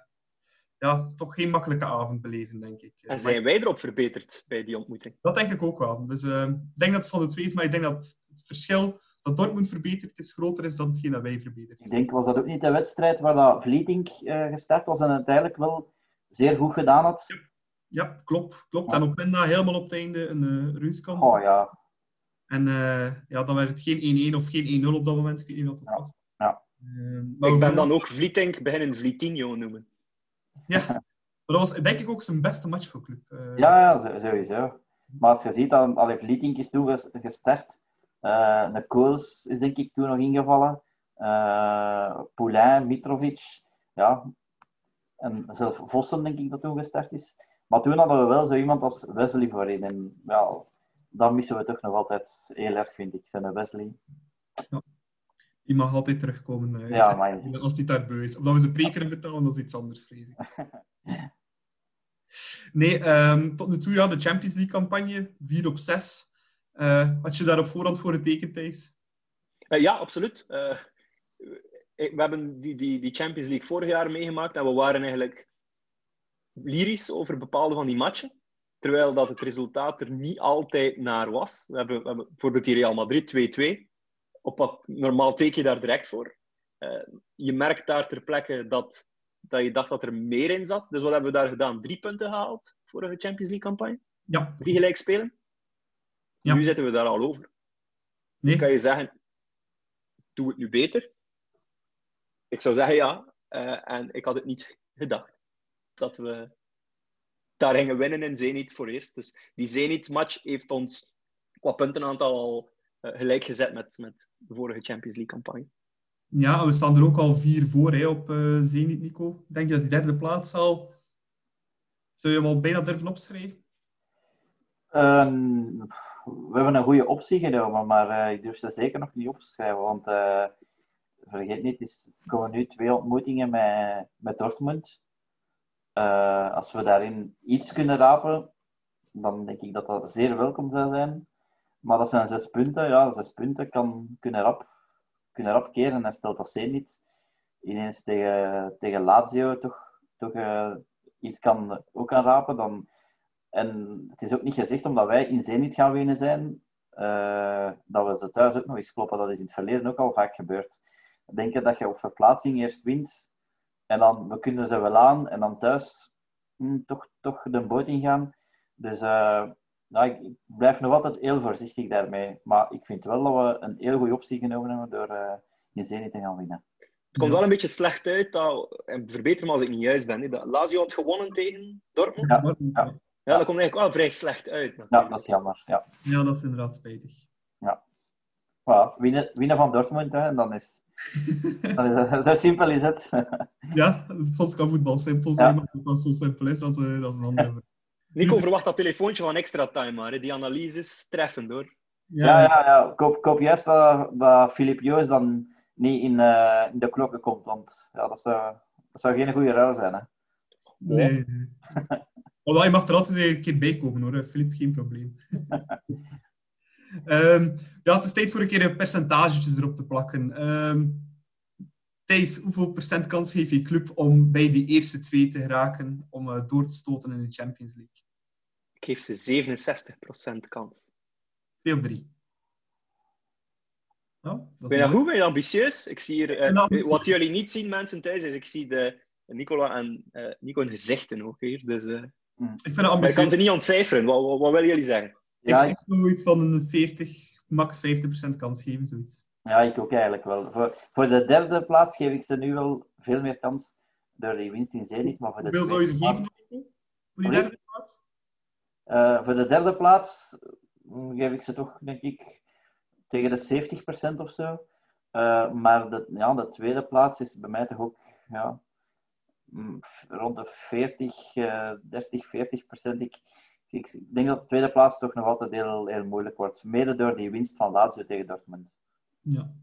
ja, toch geen makkelijke avond beleven, denk ik. En zijn wij erop verbeterd bij die ontmoeting? Dat denk ik ook wel. Dus uh, ik denk dat het van de twee is, maar ik denk dat het verschil dat Dortmund verbeterd is groter is dan hetgeen dat wij verbeterd Ik denk, was dat ook niet de wedstrijd waar dat Vlieting uh, gestart was en uiteindelijk wel zeer goed gedaan had? Ja, ja klopt. klopt. En op Pinda helemaal op het einde een uh, reuskant. Oh ja. En uh, ja, dan werd het geen 1-1 of geen 1-0 op dat moment. Ik weet niet wat het was. Ja. maar ik ben dan ook Vlieting beginnen Vlietinho noemen. Ja, maar dat was denk ik ook zijn beste match voor club. Uh... Ja, ja, sowieso. Maar als je ziet, dat Allee, Vlieting is toen gestart. Uh, de Kools is denk ik toen nog ingevallen. Uh, Poulain, Mitrovic. Ja. En zelf Vossen denk ik dat toen gestart is. Maar toen hadden we wel zo iemand als Wesley voorin. En ja, dat missen we toch nog altijd heel erg, vind ik. Zijn Wesley. Ja die mag altijd terugkomen. Uh, ja, maar... Als die daar beu is. Of dat we ze pre kunnen betalen, dat is iets anders, vrees ik. Nee, um, tot nu toe, ja, de Champions League-campagne, 4 op 6. Uh, eh, had je daar op voorhand voor getekend, Thijs? Uh, ja, absoluut. we hebben die, die, die Champions League vorig jaar meegemaakt en we waren eigenlijk lyrisch over bepaalde van die matchen. terwijl dat het resultaat er niet altijd naar was. We hebben, we hebben bijvoorbeeld die Real Madrid 2-2. Op wat normaal teken je daar direct voor. Uh, je merkt daar ter plekke dat, dat je dacht dat er meer in zat. Dus wat hebben we daar gedaan? Drie punten gehaald vorige Champions League campagne. Ja. Drie gelijk spelen. Ja. Nu zitten we daar al over. Nee. Dus kan je zeggen, doe het nu beter? Ik zou zeggen ja. Uh, en ik had het niet gedacht. Dat we daar gingen winnen in Zenit voor eerst. Dus die Zenit-match heeft ons qua puntenaantal al gelijk gezet met, met de vorige Champions League-campagne. Ja, we staan er ook al vier voor hè, op uh, Zenit, Nico. Denk je dat die derde plaats al... Zou je hem al bijna durven opschrijven? Um, we hebben een goede optie genomen, maar uh, ik durf ze zeker nog niet opschrijven. Want uh, vergeet niet, er komen nu twee ontmoetingen met, met Dortmund. Uh, als we daarin iets kunnen rapen, dan denk ik dat dat zeer welkom zou zijn. Maar dat zijn zes punten. Ja, zes punten kan, kunnen, rap, kunnen rap keren. En stelt dat zeer niet ineens tegen, tegen Lazio toch, toch iets kan, ook kan rapen, dan... En het is ook niet gezegd omdat wij in Zenit gaan winnen zijn, uh, dat we ze thuis ook nog eens kloppen. Dat is in het verleden ook al vaak gebeurd. Denken dat je op verplaatsing eerst wint en dan we kunnen ze wel aan en dan thuis hm, toch, toch de boot ingaan. Dus uh, nou, ik, blijf nog altijd heel voorzichtig daarmee. Maar ik vind wel dat we een heel goede optie genomen hebben door uh, in Zenit te gaan winnen. Het komt wel een beetje slecht uit, dat, en verbeter me als ik niet juist ben, hè, dat Lazio had gewonnen tegen Dortmund. Ja, ja. Ja, dat komt eigenlijk wel vrij slecht uit. Natuurlijk. Ja, dat is jammer. Ja, ja dat is inderdaad spijtig. Ja. Well, winnen, winnen van Dortmund, hè, dan is, dan is zo simpel is het. ja, soms kan voetbal simpel zijn, ja. maar als dat zo simpel is, dat is, dat is een andere Nico, verwacht dat telefoontje van extra time, maar hè. die analyses treffend hoor. Ja, ja, ja. ja. Ik, hoop, ik hoop juist dat, dat Filip Joos dan niet in, uh, in de klokken komt, want ja, dat, zou, dat zou geen goede ruil zijn. Hè. Nee. Alhoewel, je mag er altijd een keer bij komen hoor, Filip, geen probleem. um, ja, het is tijd voor een keer een percentages erop te plakken. Um, Thijs, hoeveel procent kans geef je club om bij die eerste twee te geraken, om uh, door te stoten in de Champions League? Ik geef ze 67% kans. 2 op 3. Ja, ben je goed? Ben je ambitieus? Ik zie hier, uh, wat jullie niet zien, mensen thuis, is ik zie de Nicola en uh, Nico in gezichten ook hier. Dus, uh, ik vind het ambitieus. Ik kan ze niet ontcijferen. Wat, wat, wat willen jullie zeggen? Ja, ik, ik wil iets van een 40, max 50% kans geven, zoiets. Ja, ik ook eigenlijk wel. Voor, voor de derde plaats geef ik ze nu wel veel meer kans door die winst in Zenit. Maar voor de Hoeveel zou je ze geven? Voor die derde plaats? Uh, voor de derde plaats geef ik ze toch, denk ik, tegen de 70% of zo. Uh, maar de, ja, de tweede plaats is bij mij toch ook ja, rond de 40, uh, 30, 40 procent. Ik, ik, denk dat de tweede plaats toch nog altijd heel, heel moeilijk wordt. Mede door die winst van Lazio tegen Dortmund. Ja.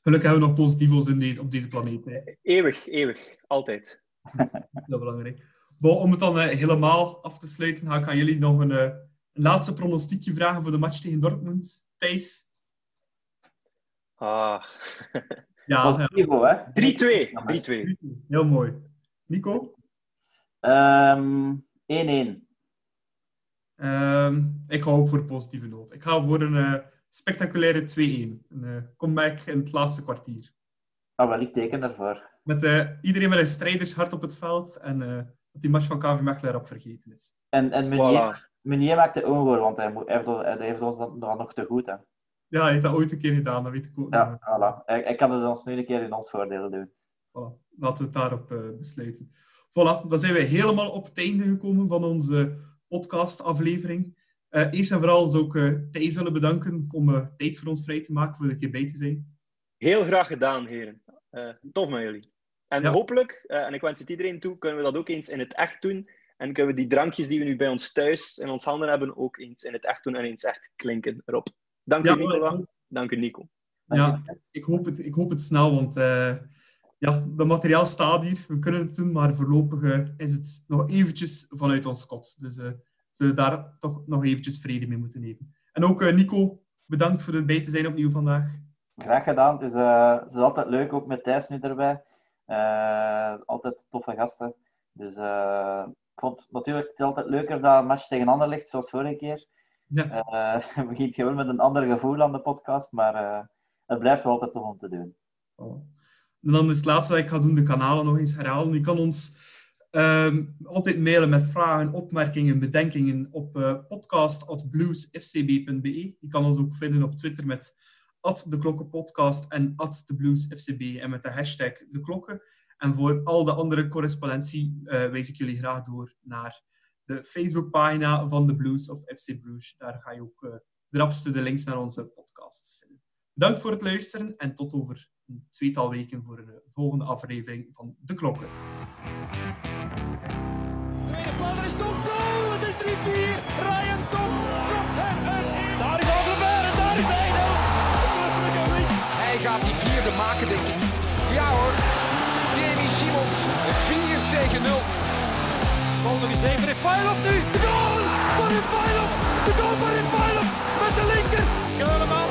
Gelukkig hebben we nog positivo's in deze, op deze planeet. Hè. Eeuwig, eeuwig. Altijd. Heel belangrijk. Bon, om het dan uh, helemaal af te sluiten, ga ik aan jullie nog een, uh, een laatste pronostiekje vragen voor de match tegen Dortmund. Thijs? Ah. ja, Positivo, hè? 3-2. 3-2. Heel mooi. Nico? 1-1. Um, 1-1. Um, ik ga ook voor een positieve noot. Ik ga voor een uh, spectaculaire 2-1. Een uh, comeback in het laatste kwartier. Ah, wel, ik teken ervoor. Met, uh, iedereen met een strijdershart op het veld en dat die match van KV Mechelen op vergeten is. En, en Meunier, voilà. Meunier maakt de want hij, moet, hij, heeft, hij heeft ons dan, dan nog te goed. Hè. Ja, hij heeft dat ooit een keer gedaan, dat weet ik ook. Ja, voilà. Hij, hij kan het ons nu een keer in ons voordeel doen. Voilà. Laten we het daarop uh, besluiten. Voilà, dan zijn we helemaal op het einde gekomen van onze podcastaflevering. Uh, eerst en vooral zou ik uh, Thijs willen bedanken om uh, tijd voor ons vrij te maken, voor een keer bij te zijn. Heel graag gedaan, heren. tof met jullie. En ja. hopelijk, en ik wens het iedereen toe, kunnen we dat ook eens in het echt doen. En kunnen we die drankjes die we nu bij ons thuis in ons handen hebben, ook eens in het echt doen en eens echt klinken erop. Dank u, ja, Nicola. Dank u, Nico. Ja, ik hoop het, ik hoop het snel, want ja, dat materiaal staat hier. We kunnen het doen, maar voorlopig is het nog eventjes vanuit ons kot. Dus zullen we daar toch nog eventjes vrede mee moeten nemen. En ook uh, Nico, bedankt voor erbij te zijn opnieuw vandaag. Graag gedaan. Het is, het is altijd leuk, ook met Thijs nu erbij. altijd toffe gasten. Dus Ik vond natuurlijk het is altijd leuker dat een match tegen ander ligt, zoals vorige keer. Ja. Uh, begint gewoon met een ander gevoel aan de podcast, maar uh, het blijft wel altijd toch om te doen. Oh. En dan is het laatste dat ik ga doen, de kanalen nog eens herhalen. Je kan ons um, altijd mailen met vragen, opmerkingen, bedenkingen op uh, podcast.bluesfcb.be. Je kan ons ook vinden op Twitter met de klokkenpodcast en bluesfcb en met de hashtag de klokken. En voor al de andere correspondentie uh, wijs ik jullie graag door naar de Facebookpagina van de Blues of FC Blues. Daar ga je ook uh, de rapste de links naar onze podcasts. Bedankt voor het luisteren en tot over een tweetal weken voor een volgende aflevering van De Klokken. Tweede paal is Tom Goal! Het is 3-4! Ryan Tom komt er erin! Daar is Algebert en daar is Eino! Hij gaat die vierde maken, denk ik. Ja hoor, Jamie Simons, 4 tegen 0. Bal nog eens even Refailov nu! De goal! Van Refailov! De goal van Refailov! Met de linker! Helemaal